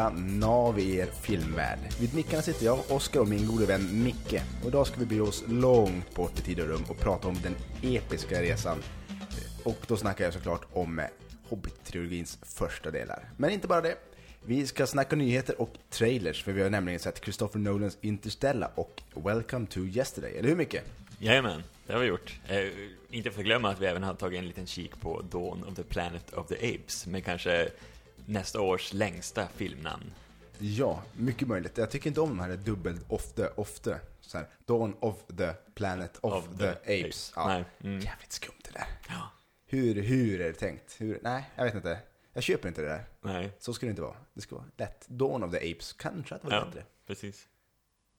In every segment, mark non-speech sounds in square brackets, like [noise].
bästa nav i er filmvärld. Vid mickarna sitter jag, Oskar och min gode vän Micke. Och idag ska vi bege oss långt bort i tid och rum och prata om den episka resan. Och då snackar jag såklart om Hobbit-trilogins första delar. Men inte bara det. Vi ska snacka nyheter och trailers, för vi har nämligen sett Christopher Nolans Interstellar och Welcome to Yesterday, eller hur Micke? Jajamän, det har vi gjort. Eh, inte för att glömma att vi även har tagit en liten kik på Dawn of the Planet of the Apes, med kanske nästa års längsta filmnamn. Ja, mycket möjligt. Jag tycker inte om de här dubbel ofta, ofta. Så här, Dawn of the Planet of, Of the, the Apes. Ja. Nej, mm. Jävligt skumt det där. Ja. Hur, hur är det tänkt? Hur, nej, jag vet inte. Jag köper inte det där. Nej, Så ska det inte vara. Det ska vara lätt. Dawn of the Apes, kanske att det var ja, bättre. precis.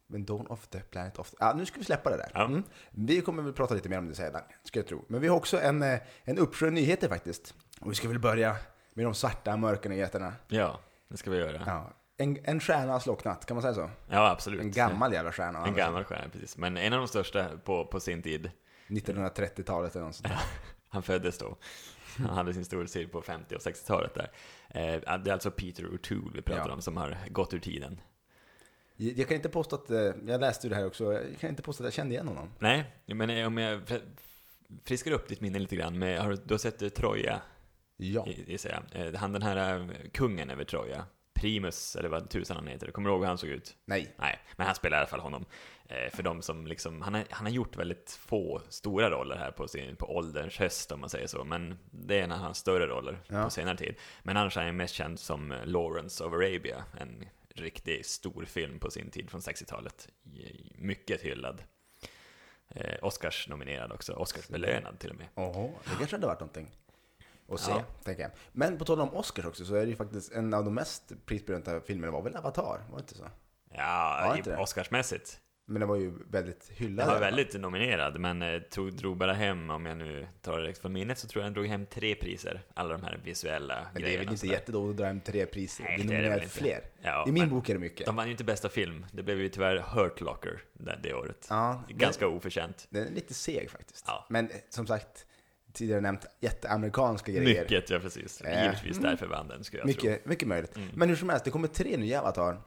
Men Dawn of the Planet of the... Ja, nu ska vi släppa det där. Ja. Mm. Vi kommer väl prata lite mer om det sedan, ska jag tro. Men vi har också en, eh, en uppsjö nyheter faktiskt. Och vi ska väl börja med de svarta, mörka nyheterna. Ja, det ska vi göra. Ja. En, en stjärna har slocknat, kan man säga så? Ja, absolut. En gammal jävla stjärna. En gammal stjärna, precis. Men en av de största på, på sin tid. 1930-talet eller något sånt. [laughs] Han föddes då. Han hade sin storhetstid på 50 och 60-talet där. Eh, Det är alltså Peter O'Toole vi pratar Ja. om, som har gått ur tiden. Jag kan inte påstå att, eh, jag läste ju det här också, jag kan inte påstå att jag kände igen honom. Nej, men om jag fr- friskar upp ditt minne lite grann, med, har du, du har sett eh, Troja? Ja. gissar jag. Eh, Han den här eh, kungen över Troja, Primus, eller vad tusan han heter, kommer du ihåg hur han såg ut? Nej. Nej, men han spelar i alla fall honom. Eh, för de som liksom, han har, han har gjort väldigt få stora roller här på, sin, på ålderns höst om man säger så, men det är en av hans större roller Ja. på senare tid. Men annars är han mest känd som eh, Lawrence of Arabia, en riktigt stor film på sin tid från 60-talet. I- Mycket hyllad. Eh, Oscars nominerad också, Oscars belönad till och med. Åh, det kanske hade varit någonting att se, Ja. tänker jag. Men på tal om Oscars också, så är det ju faktiskt en av de mest prisbelönta filmerna var väl Avatar, var det inte så? Ja, Var inte det? Oscarsmässigt. Men den var ju väldigt hyllad. Den var väldigt nominerad, men eh, tog, drog bara hem, om jag nu tar det direkt från minnet, så tror jag den drog hem tre priser. Alla de här visuella Men det är grejerna. väl inte jättedåligt att dra hem tre priser? Nej, det är det det nominerat fler. Ja, I min men bok är det mycket. De vann ju inte bästa film. Det blev ju tyvärr Hurt Locker det, det året. Ja, Ganska oförtjänt. Den är lite seg faktiskt. Ja. Men eh, som sagt, tidigare nämnt jätteamerikanska grejer. Mycket, ja precis. Eh, Givetvis mm. därför vann den, skulle jag Mycket, mycket möjligt. Mm. Men hur som helst, det kommer tre nya Avatar.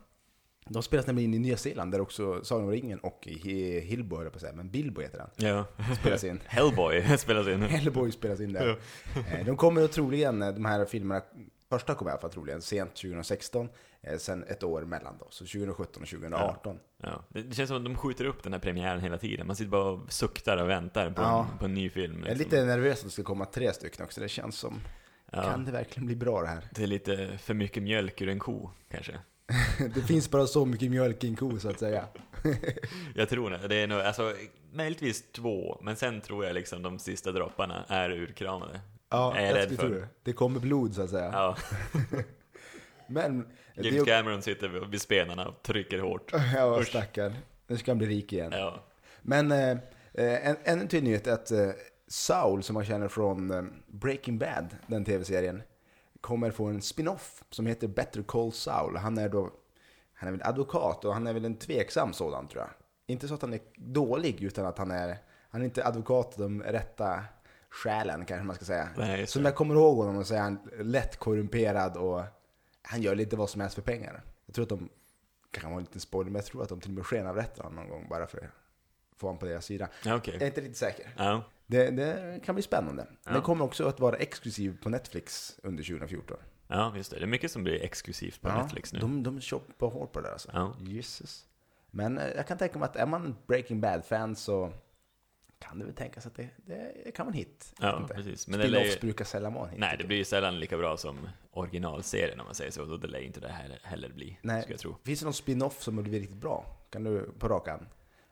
De spelas nämligen in i Nya Zeeland, där också Sagan om ringen och Hi- Hillbo, höll på att säga, men Bilbo heter han, tro. Ja. spelas in. [laughs] Hellboy spelas in. [laughs] Hellboy spelas in där. Eh, De kommer troligen, eh, de här filmerna, första kommer i alla fall troligen sent 2016, eh, sen ett år emellan då, så 2017 och 2018. Ja. Det det känns som att de skjuter upp den här premiären hela tiden. Man sitter bara och suktar och väntar på, Ja. en, på en ny film. Jag är liksom. lite nervös att det ska komma tre stycken också, det känns som, ja. kan det verkligen bli bra det här? Det är lite för mycket mjölk ur en ko, kanske. [laughs] det finns bara så mycket mjölk i en ko så att säga. [laughs] Jag tror det. Det är nog, alltså, möjligtvis två, men sen tror jag liksom de sista dropparna är urkramade. Ja, Är jag rädd för. det. Det kommer blod så att säga. Ja, [laughs] Men, det James är, Cameron sitter vid- vid spenarna och trycker hårt. ja Usch. stackarn. Nu ska han bli rik igen. Ja, Men eh, eh, en, en till nyhet är att eh, Saul, som man känner från eh, Breaking Bad, den tv-serien, kommer få en spin-off som heter Better Call Saul. Han är då, han är väl advokat och han är väl en tveksam sådan tror jag. Inte så att han är dålig, utan att han är, han är inte advokat de rätta skälen kanske man ska säga. Nej, det. jag kommer ihåg honom så är han lätt korrumperad och han gör lite vad som helst för pengar. Jag tror att de, kanske var en liten spoiler, men jag tror att de till och med skenavrättar honom någon gång bara för att få honom på deras sida. ja okej. Jag är inte riktigt säker. Ja, Det, det kan bli spännande. Ja. Den kommer också att vara exklusiv på Netflix under 2014. ja, just det. Det är mycket som blir exklusivt på Netflix nu. De, de choppar hårt på det där alltså. Ja. Jesus. Men eh, jag kan tänka mig att är man Breaking Bad-fan så kan det väl tänkas att det, det kan vara en hit. Ja, precis. Men Spin-offs brukar sällan vara en hit. nej, det blir ju sällan lika bra som originalserien om man säger så. Och det lär inte det här heller bli, Nej. skulle jag tro. Finns det någon spin-off som har blivit riktigt bra? Kan du på rak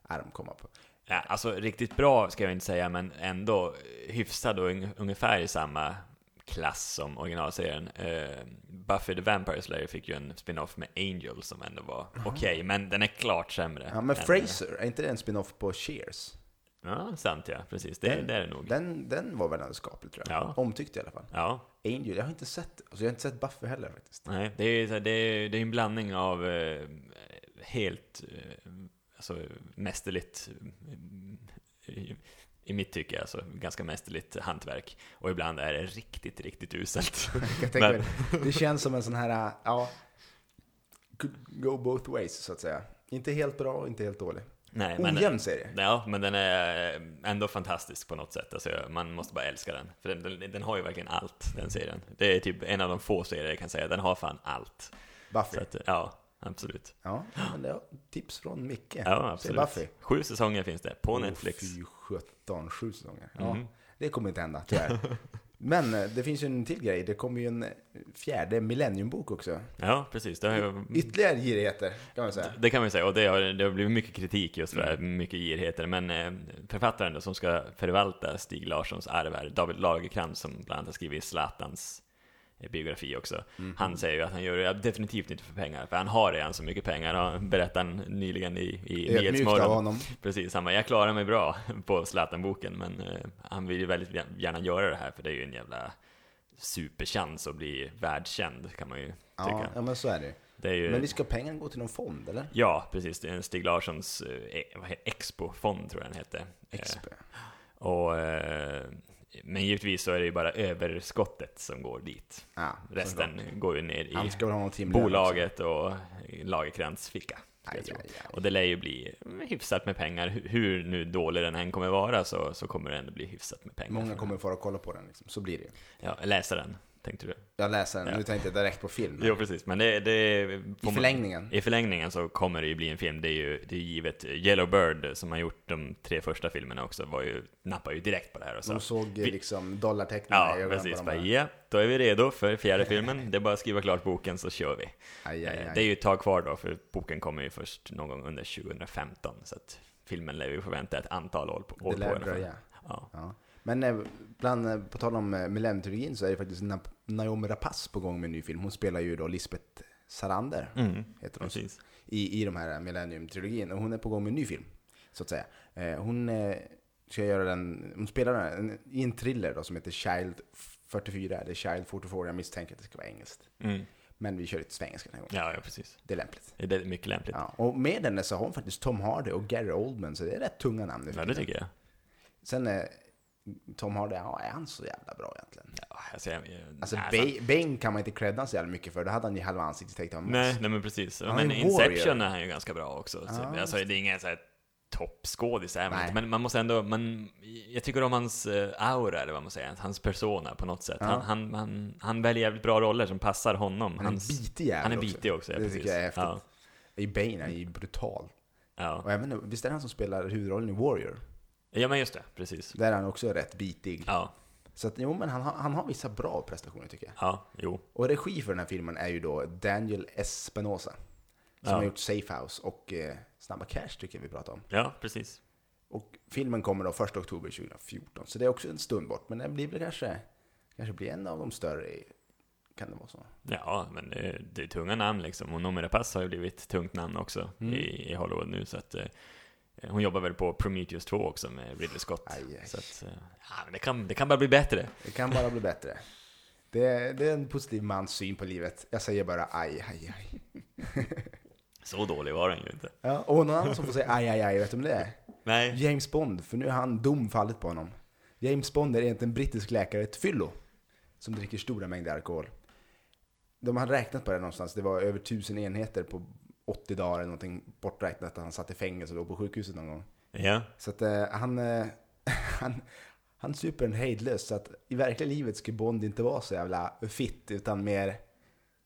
arm komma på? Ja, alltså riktigt bra ska jag inte säga, men ändå hyfsad och un- ungefär i samma klass som originalserien. Uh, Buffy the Vampire Slayer fick ju en spin-off med Angel som ändå var okej, men den är klart sämre. Ja, men Fraser, är inte det en spin-off på Cheers? Ja, sant ja, precis. Det, Den- det är det nog. Den, den var väl ändå skaplig tror jag. Ja. Omtyckt i alla fall. Ja, Angel, jag har inte sett, alltså jag har inte sett Buffy heller faktiskt. nej, det är, här- det är, det är en blandning av eh, helt eh, alltså, mästerligt eh, i mitt tycke, alltså ganska mästerligt hantverk. Och ibland är det riktigt, riktigt uselt. [laughs] Mig, det känns som en sån här, ja, could go both ways så att säga. Inte helt bra inte helt dålig. Nej, Ojämn serie. Ja, men den är ändå fantastisk på något sätt. Alltså, man måste bara älska den. För den, den, den har ju verkligen allt, den serien. Det är typ en av de få serier jag kan säga, den har fan allt. Buffy. Att, ja, absolut. Ja, men det är tips från Micke. Ja, absolut. Buffy. Sju säsonger finns det på Oh, Netflix. Fy 17, sju säsonger. Ja, Mhm. det kommer inte hända, tyvärr. [laughs] Men eh, det finns ju en till grej. Det kommer ju en fjärde Millennium-bok också. Ja, precis. Det, har ju, Ytterligare girigheter, kan man säga. det kan man ju säga, och det har, det har blivit mycket kritik just för det här, mycket girigheter. Men eh, författaren då, som ska förvalta Stig Larssons arv här, David Lagercrantz, som bland annat har skrivit Zlatans eh, biografi också. Mhm. Han säger ju att han gör det definitivt inte för pengar, för han har redan så mycket pengar, han berättade han nyligen i, i Nyhetsmorgon. Precis, han bara, jag klarar mig bra [laughs] på Zlatan-boken, men eh, han vill ju väldigt gärna göra det här, för det är ju en jävla superchans att bli världskänd, kan man ju Ja, tycka. ja, men så är det Det är ju... Men vi ska pengarna gå till någon fond, eller? Ja, precis. Det är en Stig Larssons eh, Expo-fond, tror jag den hette. Expo. Eh, och, eh, men givetvis så är det ju bara överskottet som går dit. Ja, Resten går ju ner i bolaget och Lagercrantz ficka. Aj, jag tror. aj, aj. Och det lär ju bli hyfsat med pengar. Hur- nu dålig den än kommer vara så, så kommer det ändå bli hyfsat med pengar. Många kommer få kolla på den, liksom. så blir det ju. Ja, läsa den, tänkte du? Jag läser den, Ja. nu tänkte jag direkt på film. Jo, precis. Men det... det I förlängningen. I förlängningen så kommer det ju bli en film, det är ju det är givet. Yellow Bird, som har gjort de tre första filmerna också, var ju, nappar ju direkt på det här och sa De såg Vi- liksom dollarteckningarna Ja, i precis. Bara, ja, då är vi redo för fjärde [laughs] filmen. Det är bara att skriva klart boken så kör vi. Aj, aj, Eh, aj. Det är ju ett tag kvar då, för boken kommer ju först någon gång under 2015. Så att filmen lär vi få vänta ett antal år på. År Det lär dröja. Ja. Ja. Men eh, bland, eh, på tal om eh, Millennium-trilogin så är det faktiskt Na- Naomi Rapace på gång med en ny film. Hon spelar ju då Lisbeth Salander, Mm, heter hon, precis. i, i de här Millennium-trilogin. Och hon är på gång med en ny film, så att säga. Hon ska göra den, hon spelar den i en thriller då som heter Child 44, eller Child 44. Jag misstänker att det ska vara engelskt. Mm. Men vi kör lite svengelska den här gången. Ja, ja, precis. Det är lämpligt. Det är mycket lämpligt. Ja. Och med den så har hon faktiskt Tom Hardy och Gary Oldman, så det är rätt tunga namn. Ja, det tycker jag. Sen Tom Hardy, ja, är han så jävla bra egentligen? Ja, alltså, jag, Alltså nej, Ba- Bane kan man inte credda så jävla mycket för, då hade han ju halva ansiktet täckt av Nej, nej men precis. Han men en Inception warrior. är han ju ganska bra också. Så, Ja, alltså, det är ingen så här toppskådis, men man måste ändå, man, jag tycker om hans eh, aura, eller vad man säger, hans persona på något sätt. Ja. Han, han, han, han väljer jävligt bra roller som passar honom. Han är hans, bitig jävel han är bitig också, ja, Det precis. tycker jag är häftigt. Ja, I Bane är ju brutal. ja. Och även, visst är det han som spelar huvudrollen i Warrior? Ja, men just det, precis. Där är han också rätt bitig. Ja, Så att, jo men han, han har vissa bra prestationer tycker jag. ja, jo. Och regi för den här filmen är ju då Daniel Espinosa. Som Ja. har gjort Safe House och eh, Snabba Cash tycker jag vi pratar om. Ja, precis. Och filmen kommer då 1 oktober 2014. Så det är också en stund bort. Men den blir väl kanske, kanske blir en av de större. Kan det vara så? Ja, men det, det är tunga namn liksom. Och Noomi Rapace har ju blivit ett tungt namn också Mm. i, i Hollywood nu. Så att, eh, hon jobbar väl på Prometheus 2 också med Ridley Scott. Aj, aj. Så att, eh, ja, men det, kan, det kan bara bli bättre. Det kan bara bli bättre. Det, det är en positiv mans syn på livet. Jag säger bara aj, aj, aj. [laughs] Så dålig var den ju inte. Ja, och någon annan som får säga aj, aj, aj, vet du om det är? Nej. James Bond, för nu har han dom fallit på honom. James Bond är egentligen en brittisk läkare, ett fyllo, som dricker stora mängder alkohol. De hade räknat på det någonstans, det var över tusen enheter på 80 dagar eller någonting borträknat att han satt i fängelse och låg på sjukhuset någon gång. Ja. Så att eh, han, eh, [laughs] han, han super en hejdlöst, så att i verkliga livet skulle Bond inte vara så jävla fit, utan mer,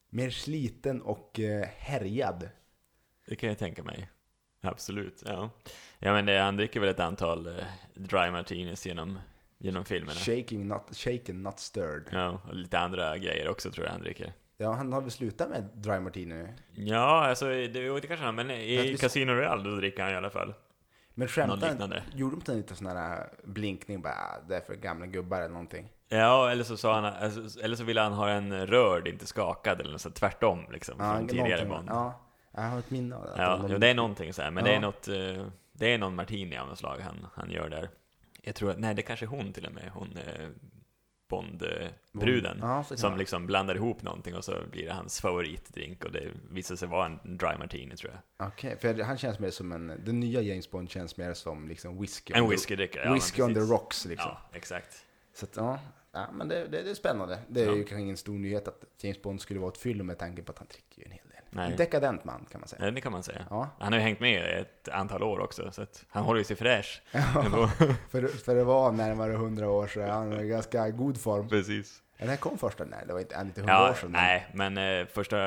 mer sliten och eh, härjad. Det kan jag tänka mig. Absolut, ja. Ja men det, han dricker väl ett antal eh, dry martinis genom, genom filmerna. Shaking not, shaken, not stirred. Ja, och lite andra grejer också tror jag han dricker. Ja, han har väl slutat med dry martini nu? Ja, alltså det, jo, det kanske han, men i visst- Casino Royale då dricker han i alla fall. Men liknande. Gjorde de inte en liten sån här blinkning bara, "Ah, det är för gamla gubbar eller någonting? Ja, eller så sa han, alltså, eller så ville han ha en rörd, inte skakad eller något så tvärtom liksom, från tidigare. Bond. Ja, jag har ett minne av det. Ja, De- det är någonting så här, men Ja. det är något, eh, det är någon martini av något slag han, han gör där. Jag tror att, nej det kanske är hon till och med, hon, eh, Bond-bruden. Ja, som liksom blandar ihop någonting och så blir det hans favoritdrink och det visar sig vara en dry martini tror jag. Okej, för han känns mer som en, den nya James Bond känns mer som liksom whisky. En whiskydrickare, ja, Whisky on the rocks liksom. Ja, exakt. Så att, ja, ja, men det, det, det är spännande. Det är Ja. ju kanske ingen stor nyhet att James Bond skulle vara ett fyllo med tanke på att han dricker ju en hel. Nej. En dekadent man kan man säga. Ja, det kan man säga. Ja, Han har ju hängt med ett antal år också, så att han håller ju sig fräsch. ja. [laughs] För, för det var närmare 100 år så är han i ganska god form. Precis. Den här kom första, nej det var inte, inte 100 Ja, år sedan. nej, men eh, första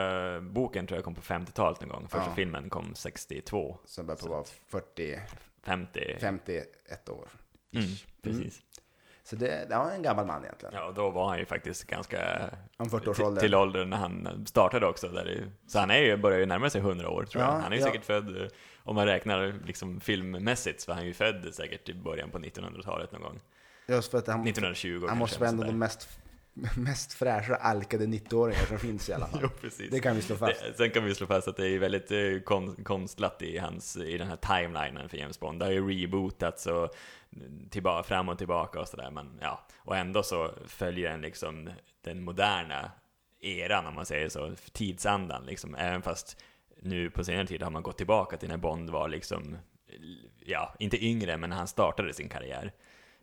boken tror jag kom på 50-talet någon gång. Första Ja. filmen kom 62, Som börjar på att vara 40, 50. 51 år. Mm, precis. Så det, det var en gammal man egentligen. Ja, och då var han ju faktiskt ganska Om 40 års ålder. till åldern när han startade också. Där det, så han är ju, börjar ju närma sig 100 år tror Ja, jag. Han är ju ja. säkert född, om man räknar liksom filmmässigt, så var han ju född säkert i början på 1900-talet någon gång. Just för att han, 1920 han måste vara en av de mest, [laughs] mest fräscha alkade 90-åringar som finns i alla fall. [laughs] Jo. Det kan vi slå fast. Det, sen kan vi slå fast att det är väldigt eh, kon, konstlat i, hans, i den här timelinen för James Bond. Det har ju rebootats och tillbaka, fram och tillbaka och sådär. Men ja, och ändå så följer den liksom den moderna eran, om man säger så, tidsandan liksom. Även fast nu på senare tid har man gått tillbaka till när Bond var liksom, ja, inte yngre, men när han startade sin karriär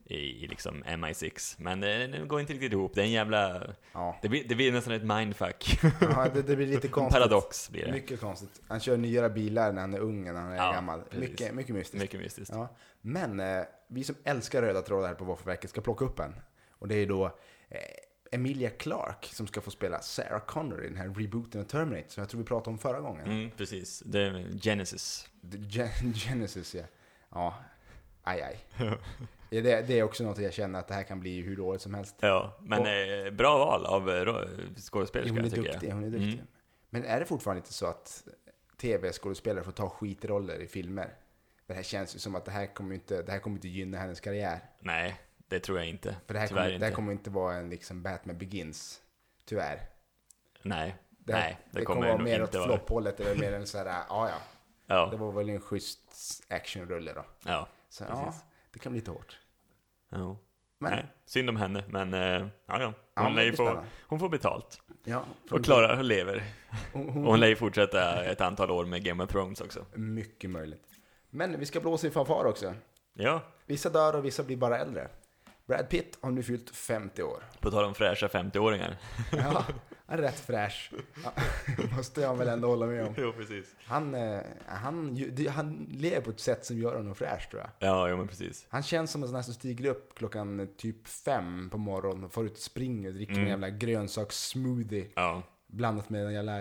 i, i liksom MI6. Men det, det går inte riktigt ihop. Det är en jävla... Ja, Det blir, det blir nästan ett mindfuck. ja det, det blir lite [laughs] konstigt. paradox blir det. Mycket konstigt. Han kör nyare bilar när han är ung än när han är Ja, gammal. precis. Mycket, mycket mystiskt. Mycket mystiskt. Ja. Men eh, vi som älskar röda trådar här på Våffelverket ska plocka upp en. Och det är då eh, Emilia Clarke som ska få spela Sarah Connor i den här rebooten av Terminator som jag tror vi pratade om förra gången. Mm, precis. Är Genesis. The Gen- [laughs] Genesis ja. Ja, aj aj. [laughs] Ja, det, det är också något jag känner att det här kan bli hur dåligt som helst. Ja, men Och- eh, bra val av eh, ro- skådespelerska, Hon är tycker duktig, jag. hon är duktig. Mm. Men är det fortfarande inte så att tv-skådespelare får ta skitroller i filmer? Det här känns ju som att det här kommer inte, det här kommer inte gynna hennes karriär. Nej, det tror jag inte. För det här, Tyvärr kommer, det här inte. kommer inte vara en liksom Batman Begins. Tyvärr. Nej, Det, här- nej, det, det kommer, kommer vara mer åt inte flopphållet eller mer en så här, [laughs] ja ja. Det Ja, var väl en schysst actionrulle då. ja. Så ja, Precis. Det kan bli lite hårt. ja. Men, Nej, synd om henne, men eh, ja, ja. Hon, lär ju få, hon får betalt. Ja, Och klarar och lever. Hon, Och hon, hon lär ju fortsätta ett antal år med Game of Thrones också. mycket möjligt. Men vi ska blåsa i fanfar också. Ja, Vissa dör och vissa blir bara äldre. Brad Pitt har nu fyllt 50 år. på tal om fräscha 50-åringar. Ja, han är rätt fräsch. Ja, [laughs] måste jag väl ändå hålla med om. jo, precis. Han, eh, han, han lever på ett sätt som gör honom fräsch tror jag. Ja, jo men precis. Han känns som en sån här som stiger upp klockan eh, typ fem på morgonen och får ut och springer och dricker Mm. en jävla grönsakssmoothie Ja, blandat med en jävla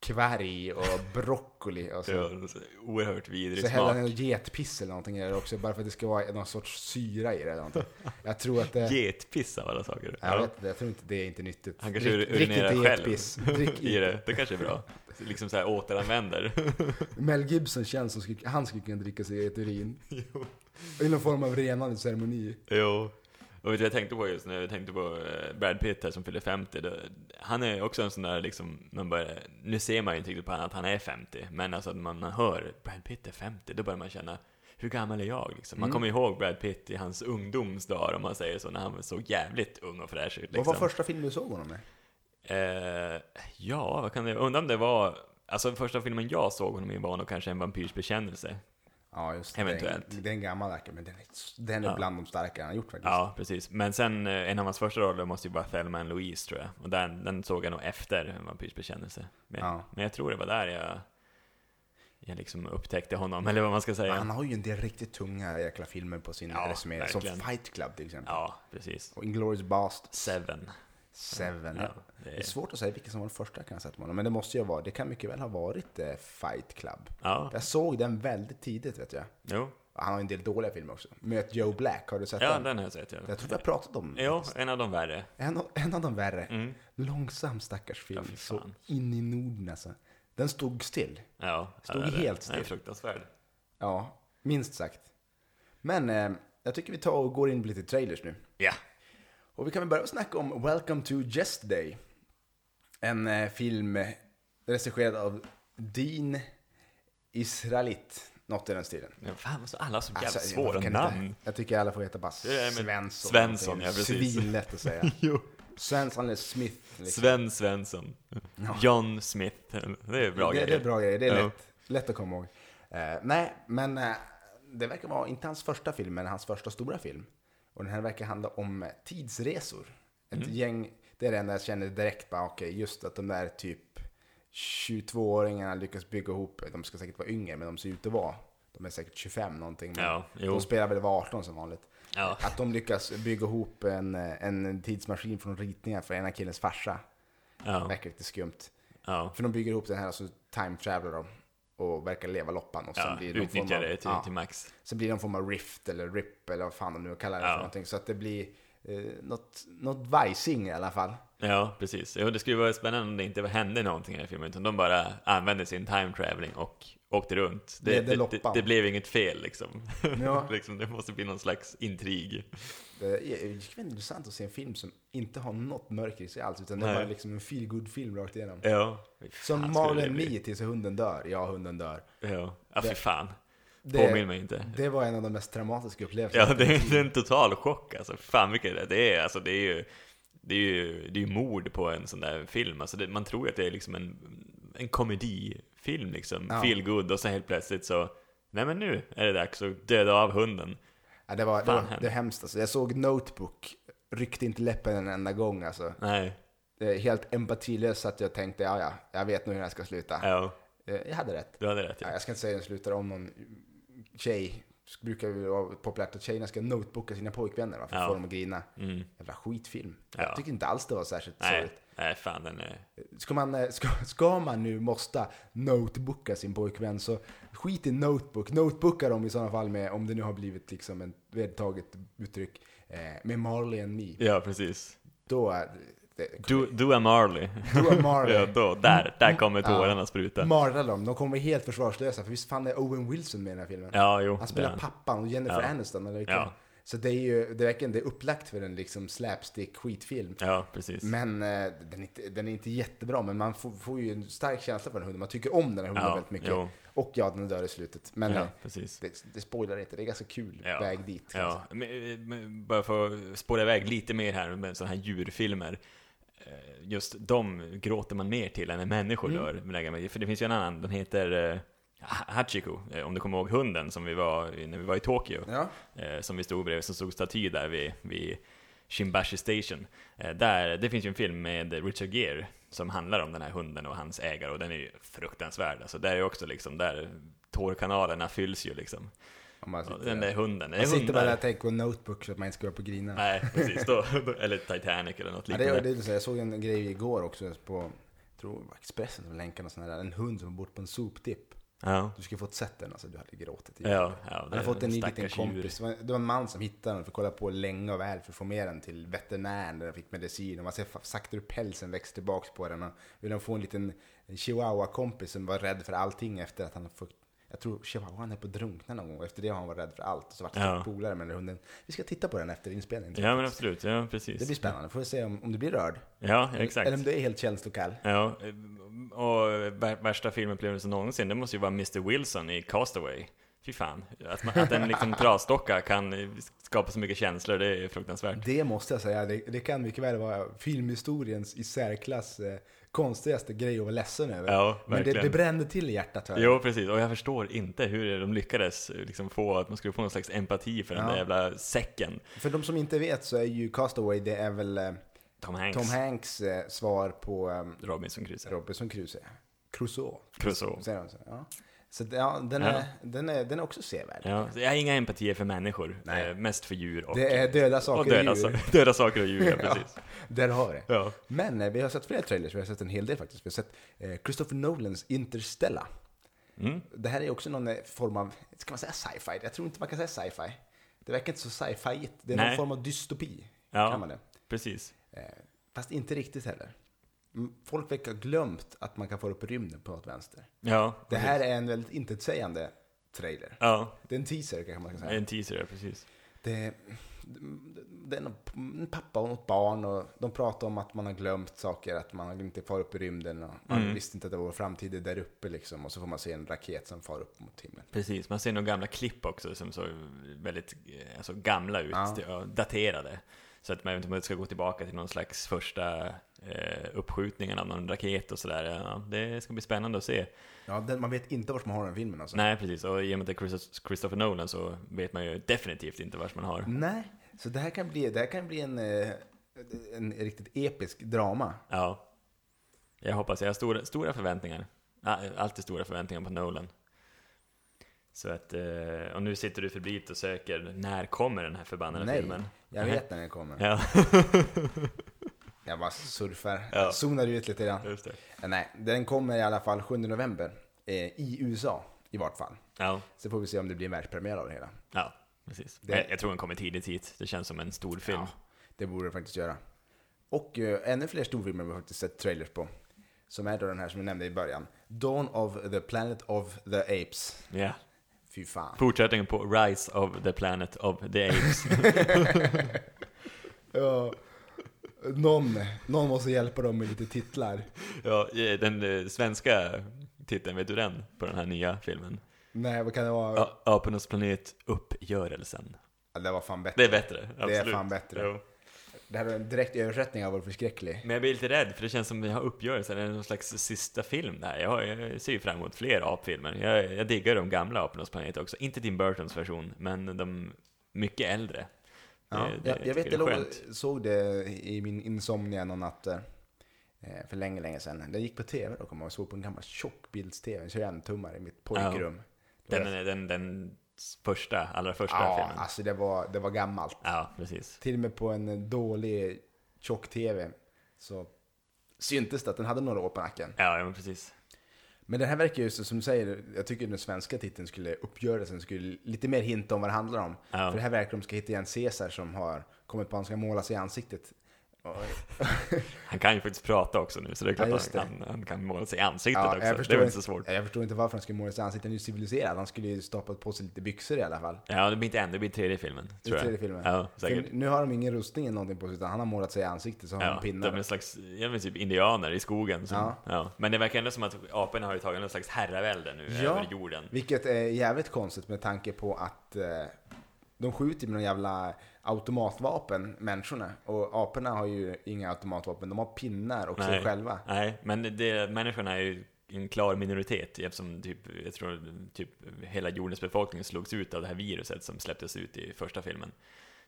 kvarg och broccoli och så. oerhört vidrig Så häller han smak. en getpiss eller någonting i det också bara för att det ska vara någon sorts syra i det. Eller någonting. Jag tror att det... Getpiss av alla saker. Jag, vet, inte, jag tror inte det är inte nyttigt. Han kanske Drick- drick urinerar inte själv. [laughs] Drick i det. Det kanske är bra. Liksom så här återanvänder. [laughs] Mel Gibson känns som han skulle kunna dricka sig eget urin. [laughs] I någon form av renande ceremoni. jo. Och vet du vad jag tänkte på just när jag tänkte på eh, Brad Pitt här som fyller 50. Då, han är också en sån där liksom, man börjar, nu ser man ju inte riktigt på honom att han är 50. Men alltså när man hör Brad Pitt är 50, då börjar man känna hur gammal är jag liksom? Man Mm. kommer ihåg Brad Pitt i hans ungdomsdagar om man säger så, när han var så jävligt ung och fräsch ut Vad liksom. var första filmen du såg honom med? Eh, ja, vad kan det, undra om det var, alltså första filmen jag såg honom i var nog kanske en vampyrs bekännelse. Ja, just det. Eventuellt. Det är en, det är en gammal rackare, men den är, den är Ja. bland de starkare han har gjort faktiskt. Ja, precis. Men sen, eh, en av hans första roller måste ju vara Thelma and Louise tror jag. Och den, den såg jag nog efter vampyrs bekännelse. Men, Ja. men jag tror det var där jag, jag liksom upptäckte honom, eller vad man ska säga. Han har ju en del riktigt tunga jäkla filmer på sin Ja, resumé. Som. Fight Club till exempel. Ja, precis. Och Inglourious Basterds. Seven. Seven. Ja. Ja, det Det är är, svårt att säga vilken som var den första kan jag säga till honom. Men det måste ju vara, det kan mycket väl ha varit eh, Fight Club. ja, Jag såg den väldigt tidigt vet jag. jo. Han har en del dåliga filmer också. Möt Joe Black, har du sett Ja, den? den har jag sett. Ja, Jag tror vi har pratat om den. jo, en av de värre. En, av- en av de värre. Mm. Långsam stackars film. Ja, så in i Norden alltså. Den stod still. Ja, Stod ja, det- helt Den är still. fruktansvärd. Ja, minst sagt. Men eh, jag tycker vi tar och går in på lite trailers nu. Ja. Och vi kan väl börja snacka om Welcome to Yesterday. En eh, film regisserad av Dean Israelit. Något i den stilen. Ja, fan, så alla har så jävla Alltså, svåra namn. Inte, jag tycker alla får heta bara Svensson. Svensson, ja, precis. Svinlätt att säga. [laughs] jo. Svensson eller Smith. Liksom. Sven Svensson. John Smith. Det är bra det, grejer. det är bra grejer, det är Ja. lätt, lätt att komma ihåg. Eh, nej, men eh, det verkar vara inte hans första film, men hans första stora film. Och den här verkar handla om eh, tidsresor. Ett Mm. gäng, det är det enda jag känner direkt, bara okej, just att de där typ 22-åringarna lyckas bygga ihop, de ska säkert vara yngre, men de ser ut att vara, de är säkert 25 någonting. Men Ja, de spelar väl var 18 som vanligt. Ja. Att de lyckas bygga ihop en, eh, en tidsmaskin från ritningar för ena killens farsa, Ja. verkar lite skumt. Ja. För de bygger ihop den här, alltså time traveler då, och verkar leva loppan. Och sen Ja, blir det någon form utnyttja av, det till, ja, till max. Sen blir det någon form av rift eller rip eller vad fan de nu kallar det Ja. för någonting. Så att det blir eh, något, något vajsing i alla fall. Ja, precis. Jo, det skulle vara spännande om det inte hände någonting i den här filmen, utan de bara använde sin time traveling och åkte runt. Det, det, det, det blev inget fel liksom. Ja. [laughs] liksom. Det måste bli någon slags intrig. Det är intressant att se en film som inte har något mörker i sig alls, utan det är bara liksom en feel good film rakt igenom. Ja. Som Marlon. Me tills hunden dör. Ja, hunden dör. Ja, ja fy fan. Det, Påminn mig inte. det var en av de mest traumatiska upplevelserna. Ja, det är, det är en total chock alltså. Fan vilket det är. Det är, alltså, det är ju... Det är ju det är ju mord på en sån där film. Alltså det, man tror ju att det är liksom en, en komedifilm liksom. Ja. Feel good och så helt plötsligt så... Nej men nu är det dags att döda av hunden. Ja, det var, det var det hemskt alltså. Jag såg Notebook, ryckte inte läppen en enda gång alltså. Nej. Helt empatilöst att jag tänkte, ja ja, jag vet nog hur här ska sluta. Ja, Eh, Jag hade rätt. du hade rätt Ja, ja. jag ska inte säga att den slutar om någon tjej. Det brukar ju vara populärt att tjejerna ska notebooka sina pojkvänner va, för att Ja. få dem att grina. Mm. Jävla skitfilm. Ja. Jag tycker inte alls det var särskilt Nej, sorgligt. nej fan den är... Ska man, eh, ska, ska man nu måste notebooka sin pojkvän så skit i notebook. Notebooka dem i sådana fall med, om det nu har blivit liksom en vedertaget uttryck, eh, med Marley and Me. Ja, precis. Då det... Du, du är Marley. Du är Marley. [laughs] ja, då, där, där kommer Ja. tårarna spruta. Marra dem. De kommer helt försvarslösa, för visst fan är Owen Wilson med i den här filmen? Ja, jo. Han spelar pappan och Jennifer Ja. Aniston. Eller. Ja. Så det är ju det är verkligen det är upplagt för en liksom slapstick skitfilm. Ja, precis. Men eh, den, är inte, den är inte jättebra, men man får, får ju en stark känsla för den hunden. Man tycker om den här hunden ja, väldigt mycket. Jo, Och ja, den dör i slutet. Men ja, eh, precis. det, det spoilar inte, det är ganska kul Ja. väg dit. Ja, men, men bara för att spåra iväg lite mer här med sådana här djurfilmer. Eh, Just de gråter man mer till än när människor Mm. dör, mig. För det finns ju en annan, den heter eh, Ha- Hachiko, eh, om du kommer ihåg hunden som vi var när vi var i Tokyo. Ja. som vi stod bredvid, som stod staty där vid, vid Shimbashi Station. Där, det finns ju en film med Richard Gere som handlar om den här hunden och hans ägare och den är ju fruktansvärd. Alltså där är också liksom, där tårkanalerna fylls ju liksom. Man Och sitter, den där hunden, det man sitter bara där och tänker på notebook så att man inte ska vara på grina. Nej, [laughs] precis. Då, eller Titanic eller något Ja, liknande. det, det, så, jag såg en grej igår också på, tror det Expressen som länkade och sån här, en hund som var bort på en soptipp. Ja, Du skulle fått sett den, alltså du hade gråtit. ja, ja. Han det hade fått en ny liten kompis. Det var, det var en man som hittade den för att kolla på länge och väl för att få med den till veterinären där den fick medicin. Och man ser sakta hur pälsen växte tillbaks på den. Och ville få en liten chihuahua-kompis som var rädd för allting efter att han har fått jag tror chihuahuan är på att drunkna någon gång efter det har han varit rädd för allt. Och så vart det Ja. polare med den hunden. Vi ska titta på den efter inspelningen. Ja, men absolut. Ja, Det precis. blir spännande. Får vi se om, om du blir rörd. Ja, exakt. Eller om du är helt känslokall. Ja, och vär- värsta filmupplevelsen någonsin, det måste ju vara Mr. Wilson i Castaway. Fy fan. Att, man, att en liksom trasdocka kan skapa så mycket känslor, det är fruktansvärt. Det måste jag säga. Det, det kan mycket väl vara filmhistoriens i särklass eh, konstigaste grej att vara ledsen över. Ja, Men det, det brände till i hjärtat. hör. Jo, precis. Och jag förstår inte hur de lyckades liksom få att man skulle få någon slags empati för den Ja. där jävla säcken. För de som inte vet så är ju Castaway, det är väl eh, Tom Hanks, Tom Hanks eh, svar på eh, Robinson Crusoe. Robinson Crusoe. Crusoe. Crusoe. Så? Ja. Så ja, den. Är, den, är, den är också sevärd. Ja, jag har inga empatier för människor, Nej. eh, mest för djur och, Det är döda saker och döda, och djur. [laughs] döda saker och djur. Ja, [laughs] precis. Där har det. Ja. Men eh, vi har sett fler trailers, vi har sett en hel del faktiskt. Vi har sett eh, Christopher Nolans Interstellar. Mm. Det här är också någon form av, ska man säga sci-fi? Jag tror inte man kan säga sci-fi. Det verkar inte så sci-fi Det är någon Nej. form av dystopi. Ja. Kan man det. Precis. Eh, fast inte riktigt heller. Folk verkar ha glömt att man kan få upp rymden på något vänster. Ja, Det här är en väldigt intetsägande trailer. Ja, Det är en teaser kanske man kan säga. en teaser, ja, precis. Det, det är en pappa och något barn och de pratar om att man har glömt saker, att man inte far upp i rymden och man Mm. visste inte att det var framtid är där uppe liksom. Och så får man se en raket som far upp mot himlen. Precis, man ser några gamla klipp också som såg väldigt eh, alltså, gamla ut, Ja. daterade. Så att man inte ska gå tillbaka till någon slags första eh, uppskjutningen av någon raket och sådär. Ja, det ska bli spännande att se. Ja, den, man vet inte vart man har den filmen alltså. Nej, precis. Och i och med att det är Chris- Christopher Nolan så vet man ju definitivt inte vart man har. Nej, så det här kan bli, det här kan bli en, eh, en riktigt episk drama. Ja. Jag hoppas, jag har stora, stora förväntningar. Alltid stora förväntningar på Nolan. Så att, eh, och nu sitter du febrilt och söker, när kommer den här förbannade Nej, filmen? Jag Nej. vet när den kommer. Ja, [laughs] Jag bara surfar. Ja. Zonar ut lite grann. Nej, den kommer i alla fall 7 november. Eh, I USA, i vart fall. Ja, Så får vi se om det blir en världspremiär av det hela. ja precis. Det- Jag, jag tror den kommer tidigt hit. Det känns som en stor film. Ja, det borde det faktiskt göra. Och eh, ännu fler storfilmer har vi faktiskt sett trailers på. Som är då den här som jag nämnde i början. Dawn of the Planet of the Apes. Ja. Fy fan. Fortsättningen på Rise of the Planet of the Apes. [laughs] Ja, någon, någon måste hjälpa dem med lite titlar. ja, den eh, svenska titeln, vet du den? På den här nya filmen? Nej, vad kan det vara? Apornas planet Uppgörelsen. Ja, det var fan bättre. Det är bättre, Det är absolut. fan bättre. Jo. Det här är en direkt översättning av vår förskräcklig. Men jag blir lite rädd, för det känns som vi har uppgörelsen, eller någon slags sista film där. Jag, jag ser ju fram emot fler apfilmer. Jag, jag diggar de gamla Apornas planet också. Inte Tim Burtons version, men de mycket äldre. Ja, Det- det jag, jag vet, jag låg, såg det i min insomnia någon natt eh, för länge, länge sedan. Det gick på tv då, kommer jag såg på en gammal tjockbilds-tv, en 21-tummare i mitt pojkrum. Det var- Den, den, den första, allra första ja, filmen. alltså det var, det var gammalt. Ja, precis. Till och med på en dålig tjock-tv så syntes det att den hade några år på nacken. Ja, ja men precis. Men den här verkar ju, som du säger, jag tycker den svenska titeln skulle, uppgörelsen skulle lite mer hinta om vad det handlar om. Ja. För det här verkar de ska hitta igen Caesar som har kommit på att han ska måla sig i ansiktet. [laughs] Han kan ju faktiskt prata också nu, så det är klart Ja, att han, det. kan, han kan måla sig i ansiktet Ja, också. jag Det förstår är väl inte- så svårt. Jag förstår inte varför han skulle måla sig i ansiktet, han är ju civiliserad. Han skulle ju stoppat på sig lite byxor i alla fall. Ja, det blir inte en, det blir tredje filmen, tror jag. tredje filmen. Ja, För säkert. nu har de ingen rustning eller någonting på sig, utan han har målat sig i ansiktet så har Ja, han de pinnar. är slags, jag vet, typ indianer i skogen. Som, Ja. ja. Men det verkar ändå som att aporna har ju tagit någon slags herravälde nu Ja. över jorden. Vilket är jävligt konstigt med tanke på att eh, de skjuter med någon jävla automatvapen, människorna. Och aporna har ju inga automatvapen, de har pinnar och sig Nej. själva. Nej, men det, människorna är ju en klar minoritet eftersom typ, jag tror typ hela jordens befolkning slogs ut av det här viruset som släpptes ut i första filmen.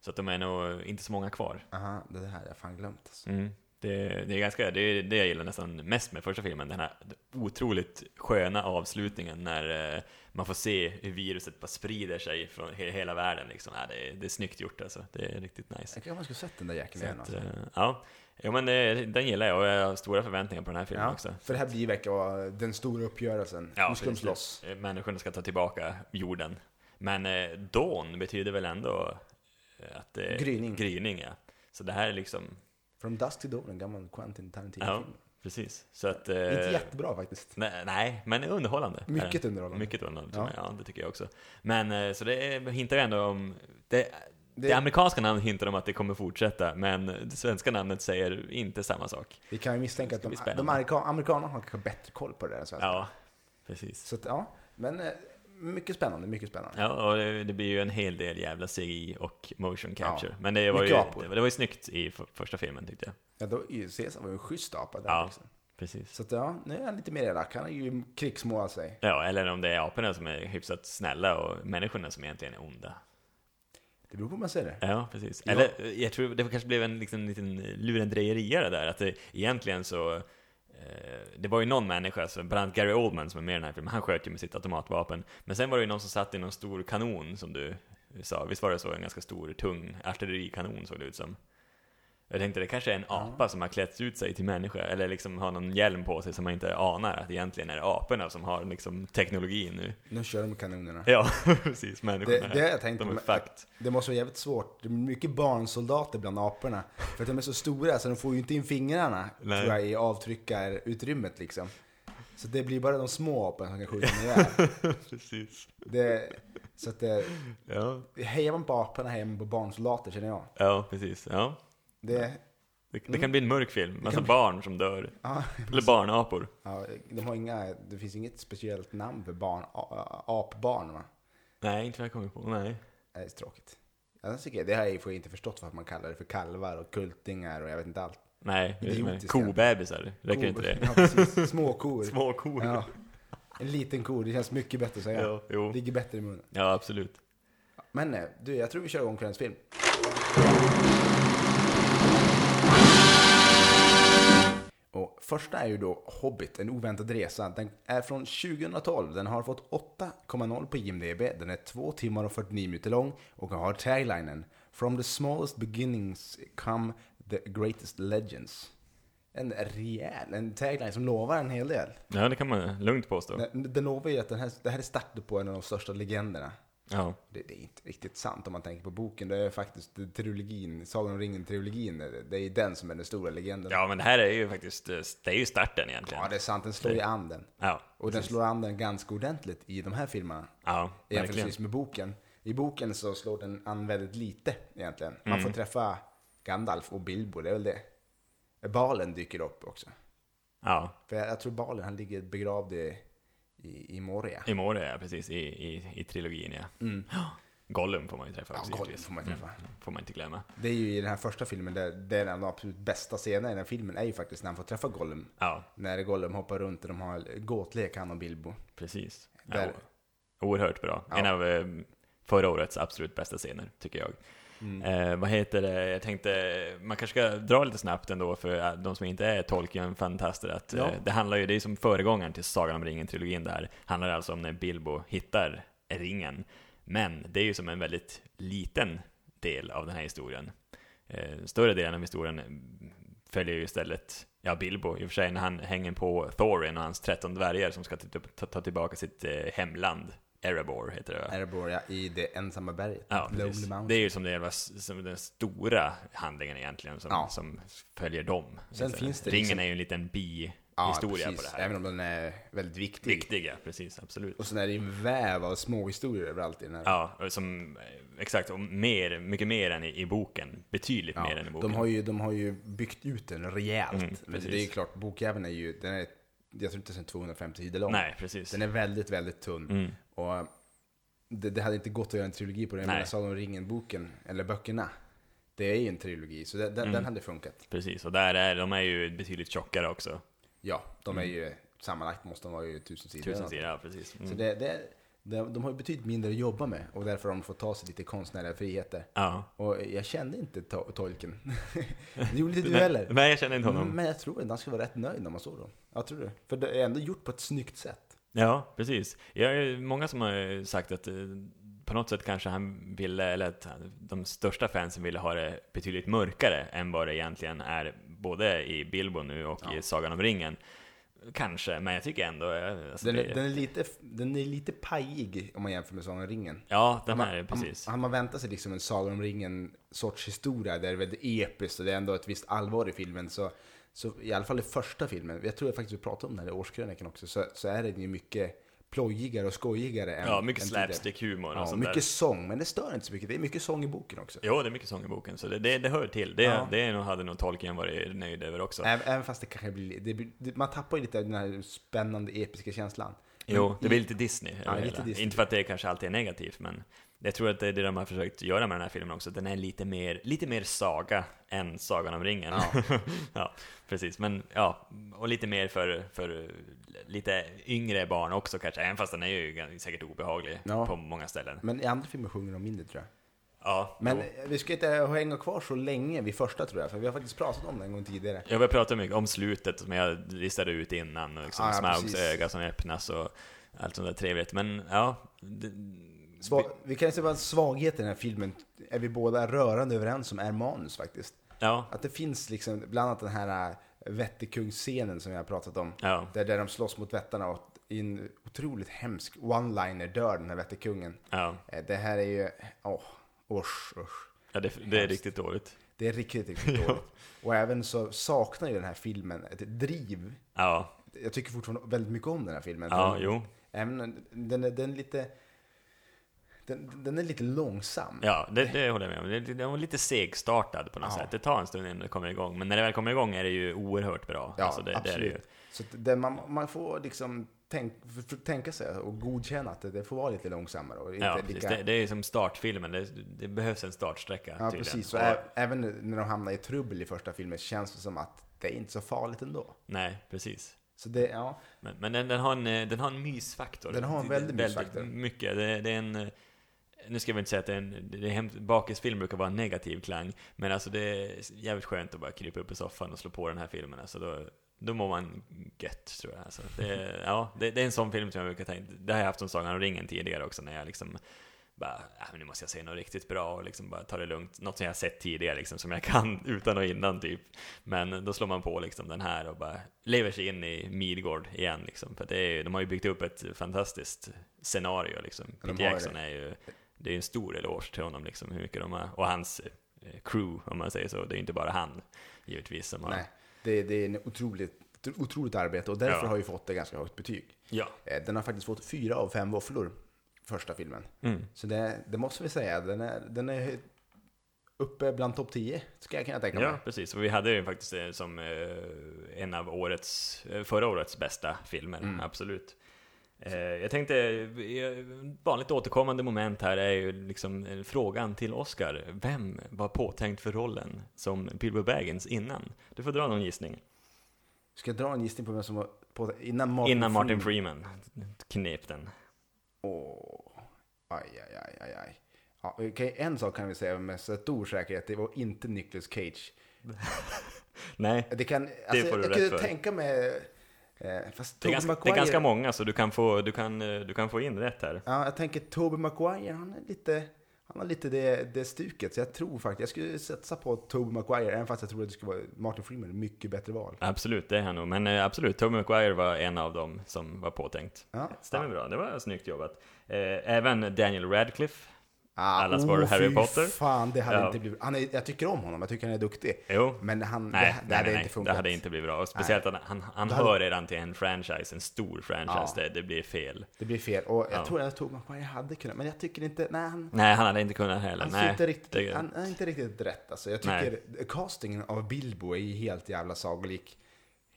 Så att de är nog inte så många kvar. Aha, det här har jag fan glömt. Alltså. Mm. Det, det är ganska, det är det jag gillar nästan mest med första filmen, den här otroligt sköna avslutningen när eh, man får se hur viruset bara sprider sig från he, hela världen liksom. Ja, det, är, det är snyggt gjort alltså, det är riktigt nice. Jag kanske man skulle sett den där jäkeln igen. Alltså. eh, ja, ja men det, den gillar jag och jag har stora förväntningar på den här filmen Ja, också. för det här blir verkar vara den stora uppgörelsen. Ja, nu ska de slåss. Eh, Människorna ska ta tillbaka jorden. Men eh, Dawn betyder väl ändå eh, att det är Gryning. gryning ja. Så det här är liksom, From Dusk to Dawn, en gammal Quentin Tarantino-film. ja, precis. Så att... eh, Inte jättebra faktiskt. Nej, nej, men underhållande. Mycket underhållande. Mycket underhållande, Ja. ja. det tycker jag också. Men eh, så det hintar ju ändå om... Det, det, Det- amerikanska namnet hintar om att det kommer fortsätta, men det svenska namnet säger inte samma sak. Vi kan ju misstänka att de, de amerikanerna har kanske bättre koll på det där än svenska. Ja, precis. Så att, ja, men eh, mycket spännande, mycket spännande. Ja, och det, det blir ju en hel del jävla CGI och motion capture. Ja, men det var, ju, det, det var ju snyggt i för, första filmen tyckte jag. Ja, då, Caesar var ju en schysst apa där Ja. liksom. Precis. Så att, ja, nu är han lite mer elak. Han är ju krigsmål sig. Ja, eller om det är aporna som är hyfsat snälla och människorna som egentligen är onda. Det beror på hur man ser det. Ja, precis. Ja. Eller jag tror det kanske blev en liksom, liten lurendrejeriare där, att det egentligen så Eh, det var ju någon människa, bland annat Gary Oldman som är med i den här filmen, han sköt ju med sitt automatvapen. Men sen var det ju någon som satt i någon stor kanon som du sa, visst var det så? En ganska stor, tung artillerikanon såg det ut som. Jag tänkte det kanske är en apa som har klätt ut sig till människa, eller liksom har någon hjälm på sig som man inte anar att egentligen är det aporna som har liksom teknologin nu. Nu kör de med kanonerna. Ja, [laughs] precis. Människorna, Det, det jag tänkt de på. är. Det måste vara jävligt svårt. Det är mycket barnsoldater bland aporna. För att de är så stora så de får ju inte in fingrarna, Nej. tror jag, i avtryckarutrymmet liksom. Så det blir bara de små aporna som kan skjuta den ihjäl. [laughs] Precis. Det, så att det, Ja, hejar man på aporna hejar man på barnsoldater känner jag. ja precis. Ja. Det, Det, det kan bli en mörk film, massa kan bli- barn som dör. ja, Eller barnapor. ja, de har inga, det finns inget speciellt namn för barn, apbarn va? Nej, inte vad jag kommer på. Nej. Det är tråkigt. Jag tycker, det har jag ju inte förstått varför man kallar det för kalvar och kultingar och jag vet inte allt. Nej, är kobebisar. Räcker inte det? Ja, precis. Små kor. [laughs] Små kor. Ja. En liten ko, det känns mycket bättre att säga. Ja. Ligger bättre i munnen. Ja, absolut. Men eh, du, jag tror vi kör igång kvällens film. Och första är ju då Hobbit, en oväntad resa. Den är från 2012. Den har fått 8,0 på IMDB. Den är 2 timmar och 49 minuter lång och har taglinen From the smallest beginnings come the greatest legends. En rejäl, en tagline som lovar en hel del. Ja, det kan man lugnt påstå. Den, den lovar ju att den här, det här är starten på en av de största legenderna. Ja, Det, det är inte riktigt sant om man tänker på boken. Det är faktiskt trilogin, Sagan om ringen-trilogin, det, det är den som är den stora legenden. ja men det här är ju faktiskt, eh, det är ju starten egentligen. Ja, det är sant. Den slår ju an den. Ja, Och den slår an den ganska ordentligt i de här filmerna. ja verkligen. Jämförelsevis med boken. I boken så slår den an väldigt lite egentligen. Man Mm. får träffa Gandalf och Bilbo, det är väl det. Balen dyker upp också. Ja, För jag, jag tror Balen, han ligger begravd i, i, i Moria. i Moria, ja, precis. I, i, i trilogin, ja. Mm. Gollum får man ju träffa Ja, också, Gollum får man träffa. Mm, får man inte glömma. Det är ju i den här första filmen, där, där den absolut bästa scenen i den filmen är ju faktiskt när han får träffa Gollum. Ja, När Gollum hoppar runt och de har gåtlek, han och Bilbo. precis. Ja, Där- o- oerhört bra. Ja. En av eh, förra årets absolut bästa scener, tycker jag. Mm. Eh, vad heter det? Jag tänkte, man kanske ska dra lite snabbt ändå för eh, de som inte är Tolkien-fantaster att Ja. eh, det handlar ju, det är som föregångaren till Sagan om ringen-trilogin där, handlar alltså om när Bilbo hittar ringen. Men det är ju som en väldigt liten del av den här historien. Eh, större delen av historien följer ju istället, ja Bilbo i och för sig, när han hänger på Thorin och hans 13 dvärgar som ska ta, ta, ta tillbaka sitt eh, hemland. Erebor heter det va? Erebor, ja, i det ensamma berget. Ja, precis. Det är ju som, det jävla, som den stora handlingen egentligen, som, Ja. som följer dem. Sen Så, finns det Ringen liksom- är ju en liten ja, bi-historia precis. på det här. Även om den är väldigt viktig. Viktiga, precis, absolut. Och sen är det ju en väv av små historier överallt i den här. Ja, som, eh, exakt, och mer, mycket mer än i, i boken. Betydligt Ja, mer än i boken. de, har ju, de har ju byggt ut den rejält. Mm, Men precis. det är ju klart, bokjäveln är ju, den är, jag tror inte ens 250 sidor lång. Nej, precis. Den är väldigt, väldigt tunn. Mm. Och det, det hade inte gått att göra en trilogi på den. Jag Sagan om ringen-boken, eller böckerna. Det är ju en trilogi, så den, den, Mm. den hade funkat. Precis, och där är, de är ju betydligt tjockare också. Ja, de är ju, sammanlagt måste de vara ju tusen sidor. Mm. Tusen sidor, ja precis. Mm. Så det, det, det, de har ju betydligt mindre att jobba med och därför har de fått ta sig lite konstnärliga friheter. Ja. Och jag kände inte to- tolken. [laughs] det gjorde inte du heller. Nej, jag känner inte honom. Men jag tror att han skulle vara rätt nöjd när man såg dem. Jag tror det. För det är ändå gjort på ett snyggt sätt. Ja, precis. Jag är många som har sagt att eh, på något sätt kanske han ville, eller att han- de största fansen ville ha det betydligt mörkare än vad det egentligen är, både i Bilbo nu och Ja. i Sagan om ringen. Kanske, men jag tycker ändå... eh, Alltså Den, det, är, den, är lite, den är lite pajig om man jämför med Sagan om ringen. ja, den här, precis. Om man väntar sig liksom en Sagan om ringen sorts historia där det är väldigt episkt och det är ändå ett visst allvar i filmen så, så i alla fall i första filmen, jag tror jag faktiskt vi pratade om den här i årskrönikan också, så, så är den ju mycket plojigare och skojigare än Ja, mycket slapstick-humor och Ja, sånt mycket där. sång, men det stör inte så mycket. Det är mycket sång i boken också. Jo, det är mycket sång i boken, så det, det, det hör till. Det, Ja. det är nog, hade nog Tolkien varit nöjd över också. Även, även fast det kanske blir, det det, man tappar ju lite av den här spännande, episka känslan. Jo, det blir lite Disney. Ja, det lite. Disney. Inte för att det kanske alltid är negativt, men jag tror att det är det de har försökt göra med den här filmen också. Den är lite mer, lite mer saga än Sagan om ringen. Ja. [laughs] Ja, precis. Men ja, och lite mer för, för lite yngre barn också kanske, även fast den är ju säkert obehaglig Ja. på många ställen. Men i andra filmer sjunger de mindre tror jag. Ja, Men jo. vi ska inte hänga kvar så länge vid första tror jag, för vi har faktiskt pratat om det en gång tidigare. Jag vill prata mycket om slutet som jag listade ut innan, och liksom Ja, ja, Smaugs öga som öppnas och allt sånt där trevligt. Men ja, det, Sva- vi kan säga att svagheten i den här filmen är vi båda rörande överens om är manus faktiskt. ja, Att det finns liksom, bland annat den här äh, vettekungsscenen som jag har pratat om. ja, Där, där de slåss mot vättarna och i en otroligt hemsk one-liner dör den här vettekungen. ja. Eh, Det här är ju, åh, usch, usch. ja det, det är riktigt dåligt. Det är riktigt, riktigt [laughs] dåligt. Och även så saknar ju den här filmen ett driv. Ja, jag tycker fortfarande väldigt mycket om den här filmen. Ja, den, jo. Även, den, den är lite... Den, den är lite långsam. Ja, det, det håller jag med om. Den var lite segstartad på något Ja. sätt. Det tar en stund innan det kommer igång. Men när det väl kommer igång är det ju oerhört bra. Ja, Alltså, det, är det absolut. Så det, man, man får liksom tänk, tänka sig och godkänna att det, får vara lite långsammare. Och inte Ja, lika. Det, det är som startfilmen. Det, det behövs en startsträcka Ja, tydligen. precis. Och- Och även när de hamnar i trubbel i första filmen känns det som att det är inte så farligt ändå. Nej, precis. Så det, ja, Men, men den, den, har en, eh, den har en mysfaktor. Den har en väldigt mysfaktor. mycket. Det, det är en... Nu ska vi inte säga att det är en... Det är hemskt, bakisfilm brukar vara en negativ klang. Men alltså det är jävligt skönt att bara krypa upp i soffan och slå på den här filmen. Alltså då, då mår man gött, tror jag. Alltså det, ja, det, det är en sån film som jag brukar tänka... Det har jag haft som Sagan om ringen tidigare också, när jag liksom bara, äh, nu måste jag se något riktigt bra och liksom bara ta det lugnt. Något som jag har sett tidigare liksom, som jag kan [laughs] utan och innan typ. Men då slår man på liksom den här och bara lever sig in i Midgård igen liksom. För det är, de har ju byggt upp ett fantastiskt scenario liksom. Peter Jackson är ju, det är en stor eloge till honom liksom, hur mycket de har, och hans eh, crew, om man säger så. Det är inte bara han, givetvis, som har... nej. Det, det är en otroligt, otroligt arbete och därför Ja. har ju fått ett ganska högt betyg. Ja. Eh, Den har faktiskt fått fyra av fem våfflor, första filmen. Mm. Så det, det måste vi säga, den är, den är uppe bland topp 10, ska jag kunna tänka mig. Ja, precis. Och vi hade ju faktiskt det som eh, en av årets, eh, förra årets bästa filmer, Mm. absolut. Eh, jag tänkte, eh, vanligt återkommande moment här är ju liksom eh, frågan till Oscar. Vem var påtänkt för rollen som Bilbo Baggins innan? Du får dra någon gissning. Ska jag dra en gissning på vem som var på innan Martin innan Martin Freeman knep den. Åh, aj, aj, aj, aj, aj. Ja, okej, en sak kan vi säga med stor säkerhet, det var inte Nicolas Cage. [laughs] Nej, Det kan, alltså, får du jag rätt kunde för. tänka mig, fast det är, ganska, det Maguire, är ganska många så du kan få, du kan, eh, du kan få in rätt här. Ja, jag tänker Tobey Maguire, han är lite, han har lite det, det stuket, så jag tror faktiskt, jag skulle satsa på Tobey Maguire, även fast jag tror att det skulle vara Martin Freeman, mycket bättre val. Absolut, det är han nog. Men eh, absolut, Tobey Maguire var en av dem som var påtänkt. Ja, Stämmer bra, det var snyggt jobbat. Eh, även Daniel Radcliffe. Ah, Allas vår Harry Potter. fan, det hade Ja. inte blivit... Han är, jag tycker om honom, jag tycker han är duktig. Jo. Men han, Nej, det, det nej, hade nej, inte funkat. det hade inte blivit bra. Och speciellt att han, han hade- hör redan till en franchise, en stor franchise, Ja. det, det blir fel. Det blir fel. Och jag Ja. tror att Tobey Maguire hade kunnat, men jag tycker inte... Nej, han, Nej, han hade inte kunnat heller. han, Nej, är inte riktigt, det- han är inte riktigt rätt. Alltså, jag Nej. tycker castingen av Bilbo är ju helt jävla sagolik.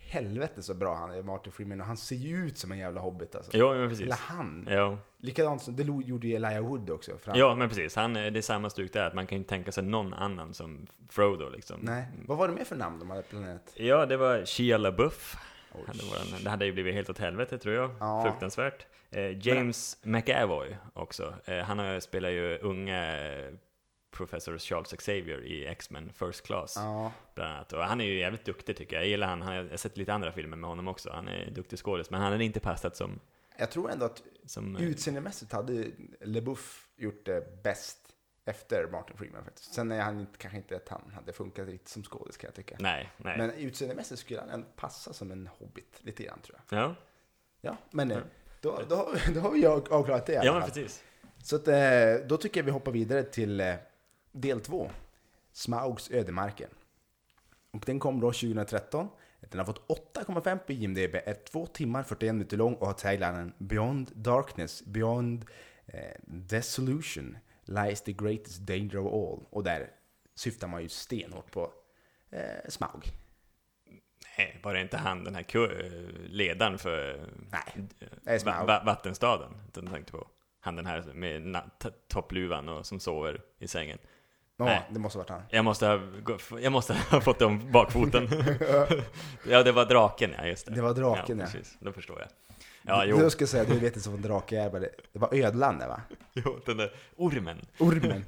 Helvete så bra han är, Martin Freeman. Och han ser ju ut som en jävla hobbit alltså. Jo, men precis. Eller han. Jo. Likadant som det gjorde ju Elijah Wood också. Fram. Ja, men precis. Han, eh, det är samma stuk där, att man kan inte tänka sig någon annan som Frodo liksom. Nej. Vad var det mer för namn de hade planerat? Ja, det var Shia LaBeouf. Hade varit- Det hade ju blivit helt åt helvete tror jag. Ja. Fruktansvärt. Eh, James McAvoy också. Eh, han spelar ju unga Professor Charles Xavier i X-Men First Class. Ja. Bland annat. Och han är ju jävligt duktig tycker jag. Jag gillar han. Jag har sett lite andra filmer med honom också. Han är duktig skådis. Men han hade inte passat som... Jag tror ändå att som eh, utseendemässigt hade LeBouf gjort det bäst efter Martin Freeman faktiskt. Sen är han kanske inte att han hade funkat riktigt som skådis kan jag tycka. nej, nej. Men utseendemässigt skulle han ändå passa som en hobbit lite grann tror jag. ja, Ja, men eh, Ja. då, då, har vi- då har vi av- avklarat det ja, men precis. Så att, eh, då tycker jag vi hoppar vidare till del två. Smaugs ödemarken. Och den kom då 2013. Den har fått 8,5 på IMDB, är 2 timmar 41 minuter lång och har taglinen Beyond Darkness, Beyond eh, Dissolution lies the greatest danger of all. Och där syftar man ju stenhårt på eh, Smaug. Nej, var det inte han, den här ledaren för Nej, vattenstaden? Den tänkte på. Han den här med toppluvan och som sover i sängen. Ja, Nej. det måste ha varit han. Jag måste ha, jag måste [laughs] ha fått dem bakfoten. [laughs] ja, det var draken, ja just det. Det var draken, ja. precis. Då förstår jag. Ja, jo. Du ska säga, du vet inte som en drake är, men det, det var ödlan det va? [laughs] jo, den där ormen. Ormen.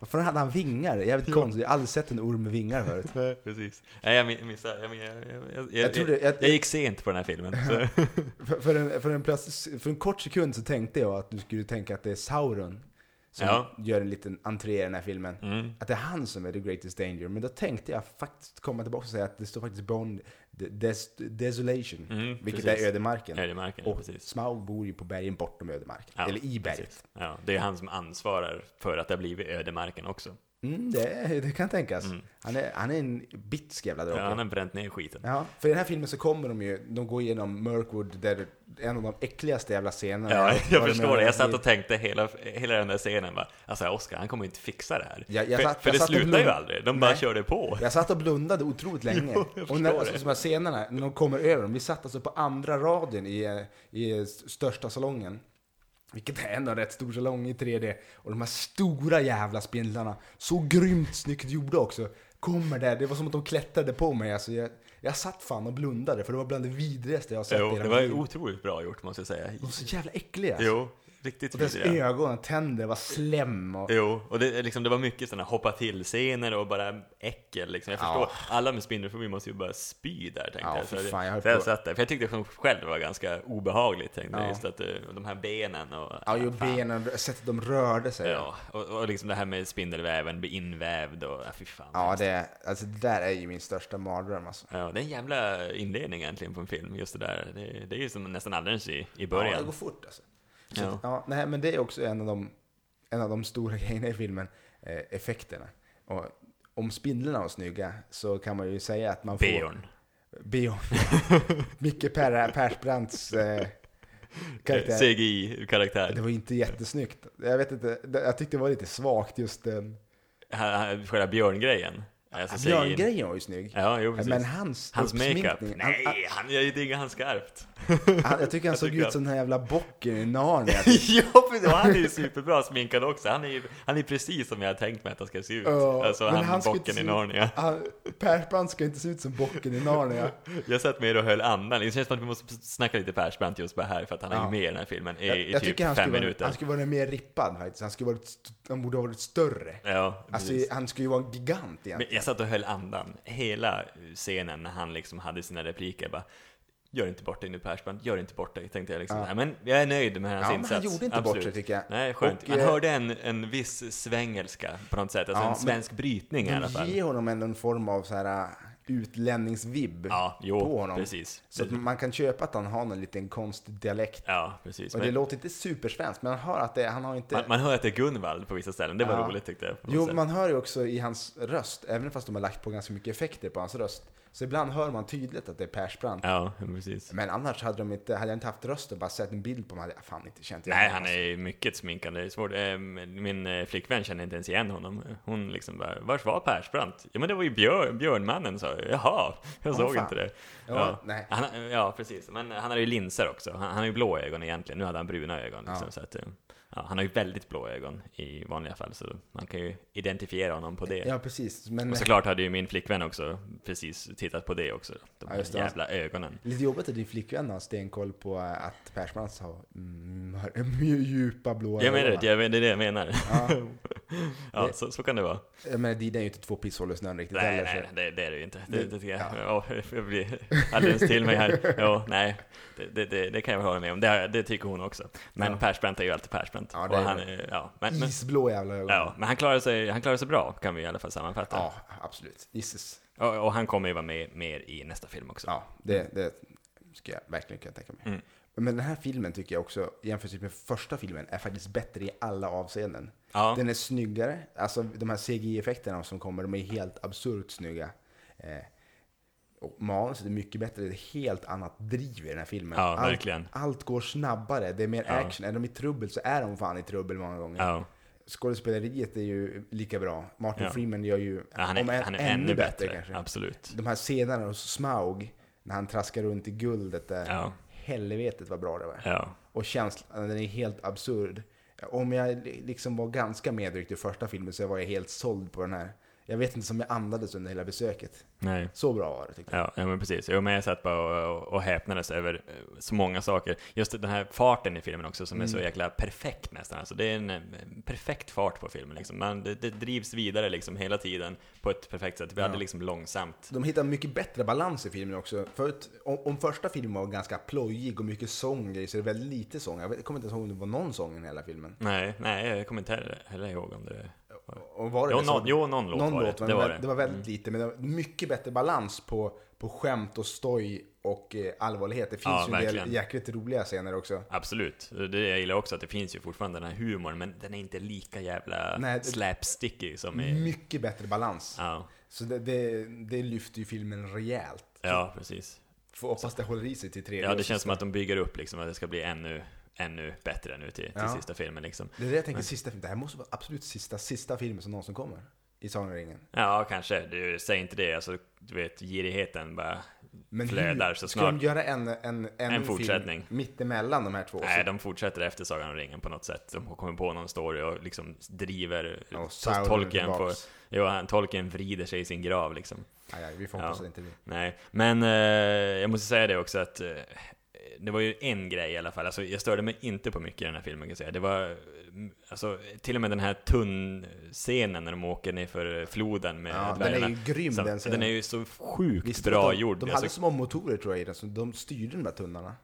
Varför hade han vingar? Jävligt konstigt. Jag har aldrig sett en orm med vingar förut. Nej, precis. Nej, jag mi- missade. Jag, jag, jag, jag, jag, Jag jag- jag gick sent på den här filmen. För, en, för, en plötslig, för en kort sekund så tänkte jag att du skulle tänka att det är Sauron som Ja. gör en liten entré i den här filmen. Mm. Att det är han som är the greatest danger. Men då tänkte jag faktiskt komma tillbaka och säga att det står faktiskt Bond des, Desolation. Mm, vilket precis. är ödemarken. Ödemarken, ja, och precis. Smaug bor ju på bergen bortom ödemarken. Ja, Eller i berget. precis. Ja, det är han som ansvarar för att det har blivit ödemarken också. Mm, det, det kan tänkas. Mm. Han, är, han är en bitsk jävla drake. Ja, han har bränt ner skiten. Ja, för i den här filmen så kommer de ju, de går igenom Mirkwood där en av de äckligaste jävla scenerna. Ja, jag förstår det. Jag satt och tänkte hela, hela den där scenen bara, alltså Oscar, han kommer inte fixa det här. Ja, jag för satt- för jag det slutar ju aldrig, de bara Nej. körde på. Jag satt och blundade otroligt länge. Jo, jag och när, alltså, det. de här scenerna, när de kommer över dem, vi satt alltså på andra raden i, i största salongen. Vilket är ändå en rätt stor salong i 3D. Och de här stora jävla spindlarna, så grymt snyggt gjorda också, kommer där. Det var som att de klättrade på mig. Alltså, jag, jag satt fan och blundade, för det var bland det vidrigaste jag har sett Jo, i det hela var mitt liv. otroligt bra gjort måste jag säga. De var så jävla äckliga. Jo, riktigt Och dess vidriga. ögon, tänder var slem och... Jo, och det, liksom, det var mycket sådana hoppa till-scener och bara äckel liksom. Jag förstår, Ja. alla med spindelfobi måste ju bara spy där tänkte Ja, jag. Så, fan, jag det, så jag på- satt där, för jag tyckte det själv var ganska obehagligt tänkte. Ja. Just att eh, de här benen och... Ja, ju benen, sättet de rörde sig. Ja, och, och liksom det här med spindelväven blir invävd och, ja fy fan. Ja, det, alltså, det där är ju min största mardröm alltså. Ja, det är en jävla inledning egentligen på en film, just det där. Det, det är ju som nästan alldeles i, i Ja, början. det går fort alltså. Så, Ja. ja, nej, men det är också en av de, en av de stora [laughs] grejerna i filmen, eh, effekterna. Och om spindlarna var snygga så kan man ju säga att man får... Beorn. Beorn. [laughs] Micke per, Persbrandts eh, karaktär. CGI-karaktär. Det var inte jättesnyggt. Jag vet inte, jag tyckte det var lite svagt just den... Han- Själva björngrejen. Alltså, Björngrejen var ju snygg. Ja, jo. Men hans, Hans makeup. han- Nej, han gör ju diggar han skarpt. [laughs] Han, jag tycker han Jag såg tycker ut som den här jävla bocken i Narnia. [laughs] ja, precis. Och han är ju superbra sminkad också. Han är ju han är precis som jag har tänkt mig att han ska se ut. Ja, alltså men han, han bocken i Narnia. Han, Persbrandt ska inte se ut som bocken i Narnia. [laughs] Jag satt med och höll andan. Det känns som att vi måste snacka lite Persbrandt just bara här, för att han är Ja. ju med i den här filmen i, Jag, i jag typ tycker han fem skulle, minuter. han skulle vara mer rippad faktiskt. Han, skulle varit, han borde ha varit större. Ja, Alltså, han skulle ju vara en gigant Men egentligen. Jag satt och höll andan hela scenen när han liksom hade sina repliker. Bara, Gör inte bort dig nu Persbrandt, gör inte bort dig, tänkte jag liksom. Ja. Nej, men jag är nöjd med hans Ja, insats. han gjorde inte Absolut. bort sig tycker jag. Nej, skönt. Och, Man eh, hörde en, en viss svengelska på något sätt, alltså Ja, en svensk brytning i alla fall. ger honom ändå en form av så här utlänningsvibb Ja, jo, på honom. precis. Så att man kan köpa att han har en liten konstig dialekt. Ja, precis. Och Men det låter inte supersvenskt, men man hör att det, han har inte... man, man hör att det är Gunvald på vissa ställen, det var Ja. roligt tyckte jag. Jo, sätt. man hör ju också i hans röst, även fast de har lagt på ganska mycket effekter på hans röst. Så ibland hör man tydligt att det är Persbrandt. Ja, precis. Men annars hade de inte, hade jag inte haft rösten, bara sett en bild på honom, hade jag fan inte känt igen Nej, han är mycket sminkad. Det är svårt. Eh, Min eh, flickvän känner inte ens igen honom. Hon liksom bara, vars var Persbrandt? Ja, men det var ju björn, Björnmannen, sa jag. Jaha, jag Ja, såg fan. inte det. Ja, nej. Han, ja, precis. Men han har ju linser också. Han, han har ju blå ögon egentligen. Nu hade han bruna ögon. Liksom, Ja. så att, eh, ja, han har ju väldigt blå ögon i vanliga fall, så man kan ju identifiera honom på det. Ja, precis. Men Och såklart hade ju min flickvän också precis tittat på det också. De Ja, det. jävla ögonen. lite jobbigt att din flickvän har stenkoll på att Persbrandt har mm, djupa blåa Jag menar ögon. det, jag, det är det jag menar. Ja. [laughs] [laughs] Ja, så, så kan det vara. Jag menar, det är ju inte två pisshål i snön riktigt Nej, heller. nej, så- det, det är det ju inte. Det, Det- det tycker jag. ja. Ja. jag blir alldeles till mig här. [laughs] Ja, nej, det, det, det, kan jag hålla med om. Det, tycker hon också. Men Ja. Persbrandt är ju alltid Persbrandt. Ja, det Och är han, ja, men, men, Isblå jävla ögon. ja, men han klarar sig, han klarar sig bra, kan vi i alla fall sammanfatta. Ja, absolut. Jesus. Och, och han kommer ju vara med mer i nästa film också. Ja, det, det ska jag verkligen kunna tänka mig. Mm. Men den här filmen tycker jag också, jämfört med första filmen, är faktiskt bättre i alla avseenden. Ja. Den är snyggare, alltså de här CGI-effekterna som kommer, de är helt absurt snygga. Eh, och manuset är mycket bättre, det är helt annat driv i den här filmen. Ja, allt, allt går snabbare, det är mer Ja. action. Är de i trubbel så är de fan i trubbel många gånger. Ja. Skådespeleriet är ju lika bra. Martin. Freeman gör ju, han, är, om än- han är ännu bättre, kanske. absolut. De här scenerna hos Smaug, när han traskar runt i guldet där. Helvetet vad bra det var. Ja. Och känslan, den är helt absurd. Om jag li- liksom var ganska medryckt i första filmen så var jag helt såld på den här. Jag vet inte som jag andades under hela besöket. Nej. Så bra var det tyckte jag. Ja, ja men precis. Jo, men jag satt bara och, och häpnades över eh, så många saker. Just den här farten i filmen också, som är Mm. så jäkla perfekt nästan. Alltså, det är en eh, perfekt fart på filmen. Liksom. Man, det, det drivs vidare liksom hela tiden på ett perfekt sätt. Vi Ja. hade liksom långsamt. De hittar mycket bättre balans i filmen också. Förut, om, om första filmen var ganska plojig och mycket sång så är det väldigt lite sång. Jag vet- jag kommer inte ens ihåg om det var någon sång i hela filmen. Nej, nej, jag kommer inte heller, heller ihåg om det. Och var det Jo, det någon- jo, någon låt var det. men Det var det, det. Mm. det var väldigt lite, men det var mycket bättre balans på, på skämt och stoj och eh, allvarlighet. Det finns Ja, ju en del jäkligt roliga scener också. Absolut. Det jag gillar också att det finns ju fortfarande den här humorn, men den är inte lika jävla Nej, det- slapsticky som i... Mycket bättre balans. Ja, Så det, det, det lyfter ju filmen rejält. ja, precis. Får hoppas det håller i sig till tredje Ja, det känns som att de bygger upp liksom att det ska bli ännu, ännu bättre nu till, till Ja. sista filmen liksom. Det är det jag tänker, sista, det här måste vara absolut sista, sista filmen som någonsin kommer. I Sagan ringen. Ja, kanske. Du, säg inte det. Alltså, du vet, girigheten bara Men flödar hur, så ska snart. de göra en, en, en, En fortsättning. film mittemellan de här två? Nej, Så- de fortsätter efter Sagan om ringen på något sätt. De kommer på någon story och liksom driver... Sauron Tolkien får... Jo, han, Tolkien vrider sig i sin grav liksom. Aj, aj, vi får hoppas Ja. att det inte blir. Nej, men eh, jag måste säga det också att eh, det var ju en grej i alla fall. Alltså, jag störde mig inte på mycket i den här filmen kan jag säga. Det var, mm, alltså, till och med den här tunn-scenen när de åker ner för floden med Ja, den är dvärgarna. ju grym Så, den scenen. den är ju så sjukt Visst, bra de, gjord. De Alltså, hade små motorer tror jag i den, så de styrde de där tunnlarna.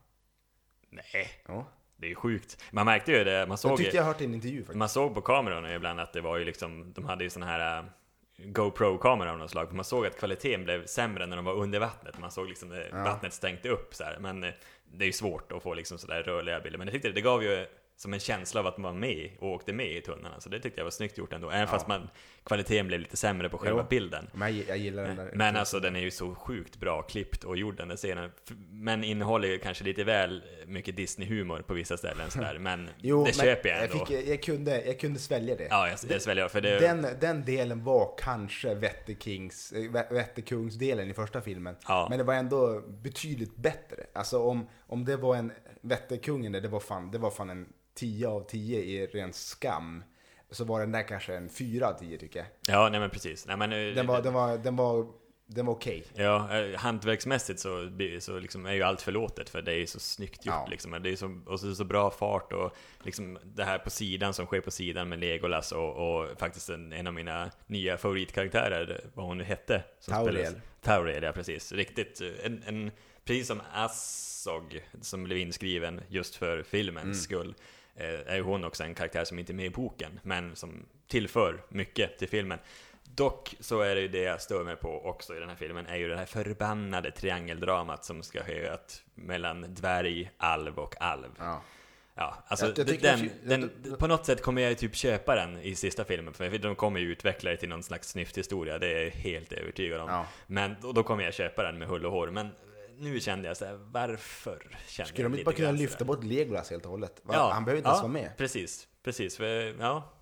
nej, Ja. det är ju sjukt. Man märkte ju det, man Jag såg, tyckte jag hört i en intervju faktiskt. man såg på kamerorna ibland att det var ju liksom, de hade ju såna här äh, GoPro-kamera av något slag. Man såg att kvaliteten blev sämre när de var under vattnet. Man såg liksom det, Ja. vattnet stänkte upp så här. Men eh, det är ju svårt att få liksom sådär rörliga bilder. Men jag tyckte det, gav ju som en känsla av att man var med och åkte med i tunnlarna. Så det tyckte jag var snyggt gjort ändå. Även fast man, kvaliteten blev lite sämre på själva Jo. bilden. Men jag, jag gillar den där. Men alltså den är ju så sjukt bra klippt och gjord den där scenen. Men innehåller ju kanske lite väl mycket Disney-humor på vissa ställen sådär. Men [laughs] Jo, det köper jag ändå. fick, jag, kunde, jag kunde svälja det. Ja, jag, jag sväljer för det... Den, den delen var kanske äh, Wetterkungsdelen i första filmen. Ja. Men det var ändå betydligt bättre. Alltså om, om det var en Vätterkungen, där, det var fan, det var fan en 10 av 10 i ren skam. Så var den där kanske en 4 av 10 tycker jag. Ja, nej men precis. Nej, men, eh, Den var, den var, den var, den var okej. Ja, eh, hantverksmässigt så, så liksom är ju allt förlåtet för det är ju så snyggt gjort Ja. liksom. Det är så, och så, så bra fart och liksom det här på sidan som sker på sidan med Legolas och, och faktiskt en, en av mina nya favoritkaraktärer, vad hon nu hette. som Tauriel. spelas- Tauriel, ja precis. Riktigt, eh, en, en, precis som Assog som blev inskriven just för filmens Mm. skull. Eh, Är ju hon också en karaktär som inte är med i boken, men som tillför mycket till filmen. Dock så är det ju det jag stör mig på också i den här filmen, är ju det här förbannade triangeldramat som ska ske mellan dvärg, alv och alv. Ja. Ja, alltså Jag- jag den, att- den, jag- på något sätt kommer jag ju typ köpa den i sista filmen, för de kommer ju utveckla det till någon slags snyfthistoria, det är jag helt övertygad om. Ja. Men då, då kommer jag köpa den med hull och hår, men nu kände jag så här, varför kände Skulle de inte bara kunna lyfta bort Legolas helt och hållet? Ja, Han behöver inte ja, ens vara med. Precis, precis. Ja,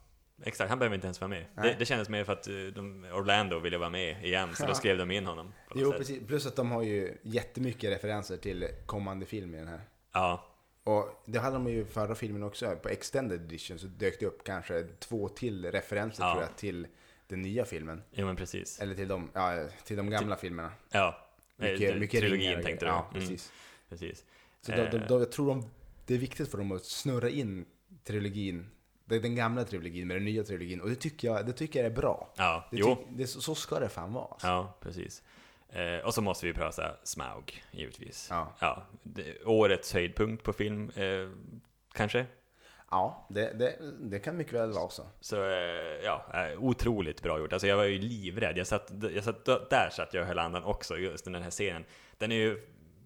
exakt. Han behöver inte ens vara med. Det, det kändes mer för att eh, de, Orlando ville vara med igen, så då Ja. skrev de in honom. Jo, sätt. precis. Plus att de har ju jättemycket referenser till kommande film i den här. Ja, Och det hade de ju förra filmen också. På Extended Edition så dök det upp kanske två till referenser Ja. tror jag till den nya filmen. jo men precis. Eller till de, ja, till de gamla filmerna. Ja. Mycket, Eh, mycket trilogin ringar tänkte du? Ja, Mm, precis. precis. Så de, de, Eh. de, jag tror de, det är viktigt för dem att snurra in trilogin. Den gamla trilogin med den nya trilogin. Och det tycker jag, det tycker jag är bra. Ja, Det jo. det, så, så ska det fan vara. Alltså. Ja, precis. Eh, och så måste vi prata Smaug, givetvis. Ja. ja det, årets höjdpunkt på film, eh, kanske? Ja, det, det, det kan mycket väl vara så. Så eh, ja, eh, otroligt bra gjort. Alltså jag var ju livrädd. Jag satt, jag satt där satt jag och höll andan också, just den här scenen. Den är ju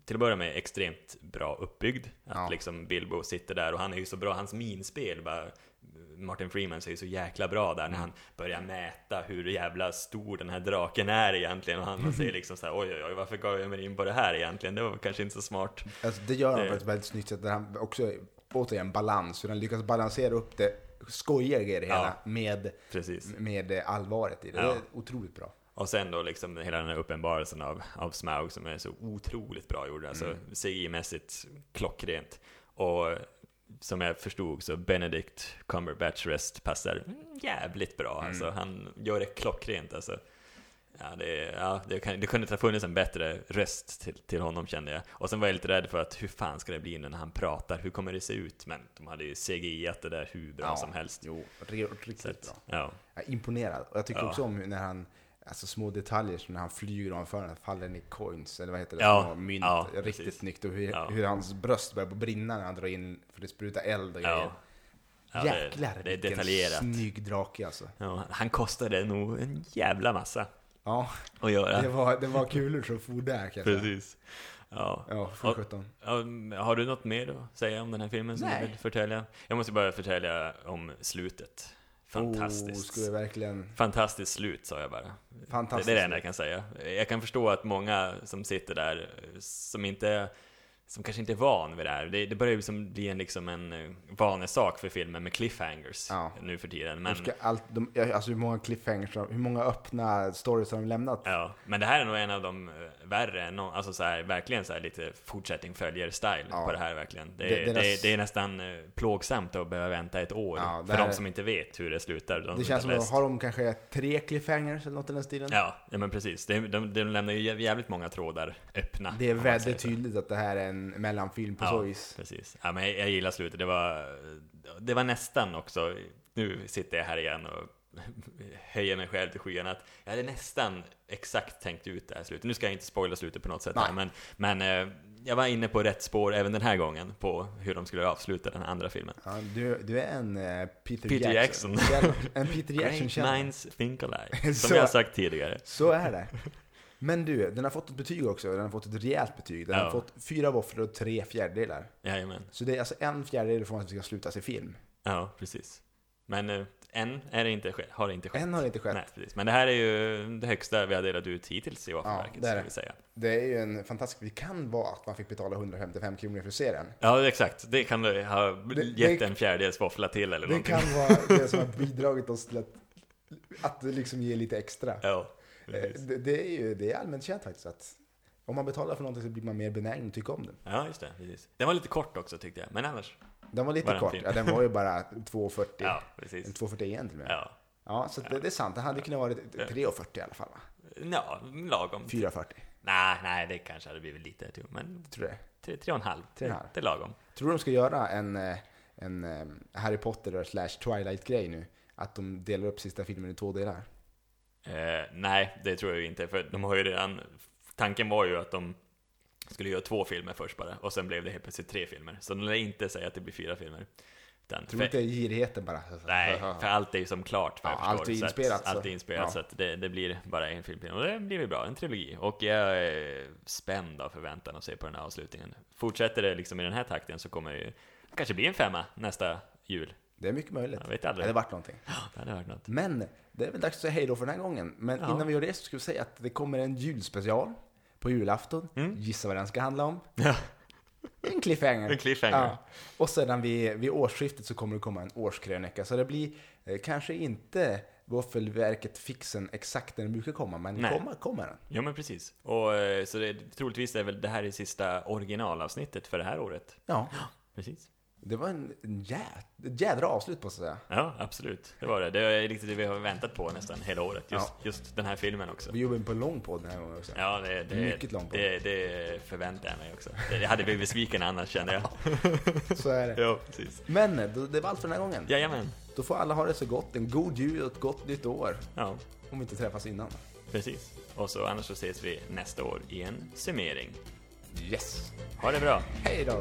till att börja med extremt bra uppbyggd. Att Ja. liksom Bilbo sitter där och han är ju så bra, hans minspel bara Martin Freeman är ju så jäkla bra där när han börjar mäta hur jävla stor den här draken är egentligen och han säger liksom så här, oj oj oj varför gav jag mig in på det här egentligen? Det var kanske inte så smart. Alltså, det gör han på ett väldigt snyggt sätt. Där han också, återigen, balans. Hur han lyckas balansera upp det skojiga i det hela Ja. med, Precis. med eh, allvaret i det. Ja. Det är otroligt bra. Och sen då liksom hela den här uppenbarelsen av, av Smaug som är så otroligt bra gjord. Alltså Mm. CGI-mässigt klockrent. Och som jag förstod så Benedict Cumberbatch röst passar jävligt bra. Mm. Alltså han gör det klockrent alltså. Ja, det, ja, det, kan, det kunde inte ha funnits en bättre röst till, till honom kände jag. Och sen var jag lite rädd för att hur fan ska det bli när han pratar? Hur kommer det se ut? Men de hade ju CGI-at det där hur bra Ja, som helst. Jo, riktigt Så bra. ja. Jag är imponerad. Och jag tycker Ja. också om när han, alltså små detaljer som när han flyger ovanför den faller ner coins, eller vad heter det? Ja, mynt. ja, Riktigt precis. snyggt. Och hur, hur hans bröst börjar brinna när han drar in, för det sprutar eld och grejer. Ja. Jäklar, det, det är detaljerat. snygg drake alltså. Ja, han kostade nog en jävla massa Ja, att göra. det var, det var kulor som for där kan jag säga. Precis. Ja. Ja, för Och- sjutton. Har du något mer att säga om den här filmen som Nej. du vill förtälja? Jag måste bara förtälja om slutet. Fantastiskt. Oh, skulle verkligen... Fantastiskt slut, sa jag bara. Det, Fantastiskt. det är det enda jag kan säga. Jag kan förstå att många som sitter där, som inte som kanske inte är van vid det här. Det, det börjar ju liksom bli en, liksom en eh, vanesak för filmer med cliffhangers Ja. nu för tiden. De Men, allt, de, alltså hur många cliffhangers, hur många öppna stories har de lämnat? ja, men det här är nog en av de eh, värre, alltså så här, verkligen så här lite fortsättning följer-style Ja. på det här verkligen. Det, Det- deras- det, är nästan eh, plågsamt att behöva vänta ett år Ja, för här- de som inte vet hur det slutar. De Det känns som att har de kanske tre cliffhangers eller något i den stilen? Ja, ja, men precis. De, de, de lämnar ju jä- jävligt många trådar öppna. Det är väldigt tydligt att det här är en mellanfilm på Ja. så vis. Precis. Ja, men jag, jag gillar slutet. Det var, det var nästan också, nu sitter jag här igen och [laughs] höjer mig själv till skyarna, att jag hade nästan exakt tänkt ut det här slutet. Nu ska jag inte spoila slutet på något sätt här, men, men eh, jag var inne på rätt spår även den här gången på hur de skulle avsluta den andra filmen. Ja, du, du är en eh, Peter, Peter Jackson. Jackson. en Peter [laughs] Great Jackson-kännare. minds think alike, [laughs] Så- som jag har sagt tidigare. Så är det. Men du, den har fått ett betyg också. Den har fått ett rejält betyg. Den Ja. har fått fyra våfflor och tre fjärdedelar. Jajamän. Så det är alltså en fjärdedel från att vi ska sluta i film. Ja, precis. Men eh, än är det inte har det inte skett. Än har det inte skett. Nej, precis. Men det här är ju det högsta vi har delat ut hittills i ska det. vi säga. Det är ju en fantastisk... Det kan vara att man fick betala 155 kronor för att se den. Ja, exakt. Det kan du ha Det- gett det- en fjärdedels våffla till eller Det någonting. kan vara det som har bidragit oss till att, att liksom ger lite extra. Ja. Det, det är ju det är allmänt känt faktiskt att om man betalar för någonting så blir man mer benägen att tycka om den. Ja, just det. Precis. Den var lite kort också tyckte jag, men annars. Den var lite Var kort. Ja, den var ju bara 2,40. Ja, Eller precis. 2,41 till och med. Ja, Ja, så Det, det är sant. Den hade kunnat vara 3,40 i alla fall va? ja lagom. 4,40. Nej, nej, det kanske hade blivit lite tur, men Tror du det? tre, tre och en halv. Tre och en halv. Det är lagom. Tror du de ska göra en, eh, en eh, Harry Potter slash Twilight-grej nu? Att de delar upp sista filmen i två delar? Eh, nej, det tror jag inte, för de har ju redan... Tanken var ju att de skulle göra två filmer först bara, och sen blev det helt plötsligt tre filmer. Så de lär inte säga att det blir fyra filmer. Utan, Tror du inte girigheten bara? Nej, [laughs] för allt är ju som klart vad Ja, förstår. allt är Så att- inspelat, så- Allt är inspelat, ja. så att det, det blir bara en film. Och det blir väl bra, en trilogi. Och jag är spänd av förväntan att se på den här avslutningen. Fortsätter det liksom i den här takten så kommer det ju kanske bli en femma nästa jul. Det är mycket möjligt. Jag vet Det aldrig. hade varit någonting. Det hade varit något. Men det är väl dags att säga hej då för den här gången. Men Ja. innan vi gör det så ska vi säga att det kommer en julspecial på julafton. Mm. Gissa vad den ska handla om? Ja. En cliffhanger. En cliffhanger. Ja. Och sedan vid, vid årsskiftet så kommer det komma en årskrönika. Så det blir eh, kanske inte Våffelverket fixen exakt när den brukar komma, men Nej. komma kommer den. Ja men precis. Och eh, så det, troligtvis är väl det här det sista originalavsnittet för det här året. Ja, Precis. Det var en, en jä, ett jädra avslut på så att säga. Ja, absolut. Det var det. Det är riktigt det vi har väntat på nästan hela året. Just, just den här filmen också. Vi jobbar på en lång podd den här gången också. Ja, det, det, Mycket långt på. det, det förväntar jag mig också. Det, det hade blivit besviken annars kände jag. [laughs] Så är det. Ja, precis. Men det, det var allt för den här gången. Jajamän. Då får alla ha det så gott. En god jul och ett gott nytt år. Ja, Om vi inte träffas innan. precis. Och så annars så ses vi nästa år i en summering. Yes. Ha det bra. Hej då.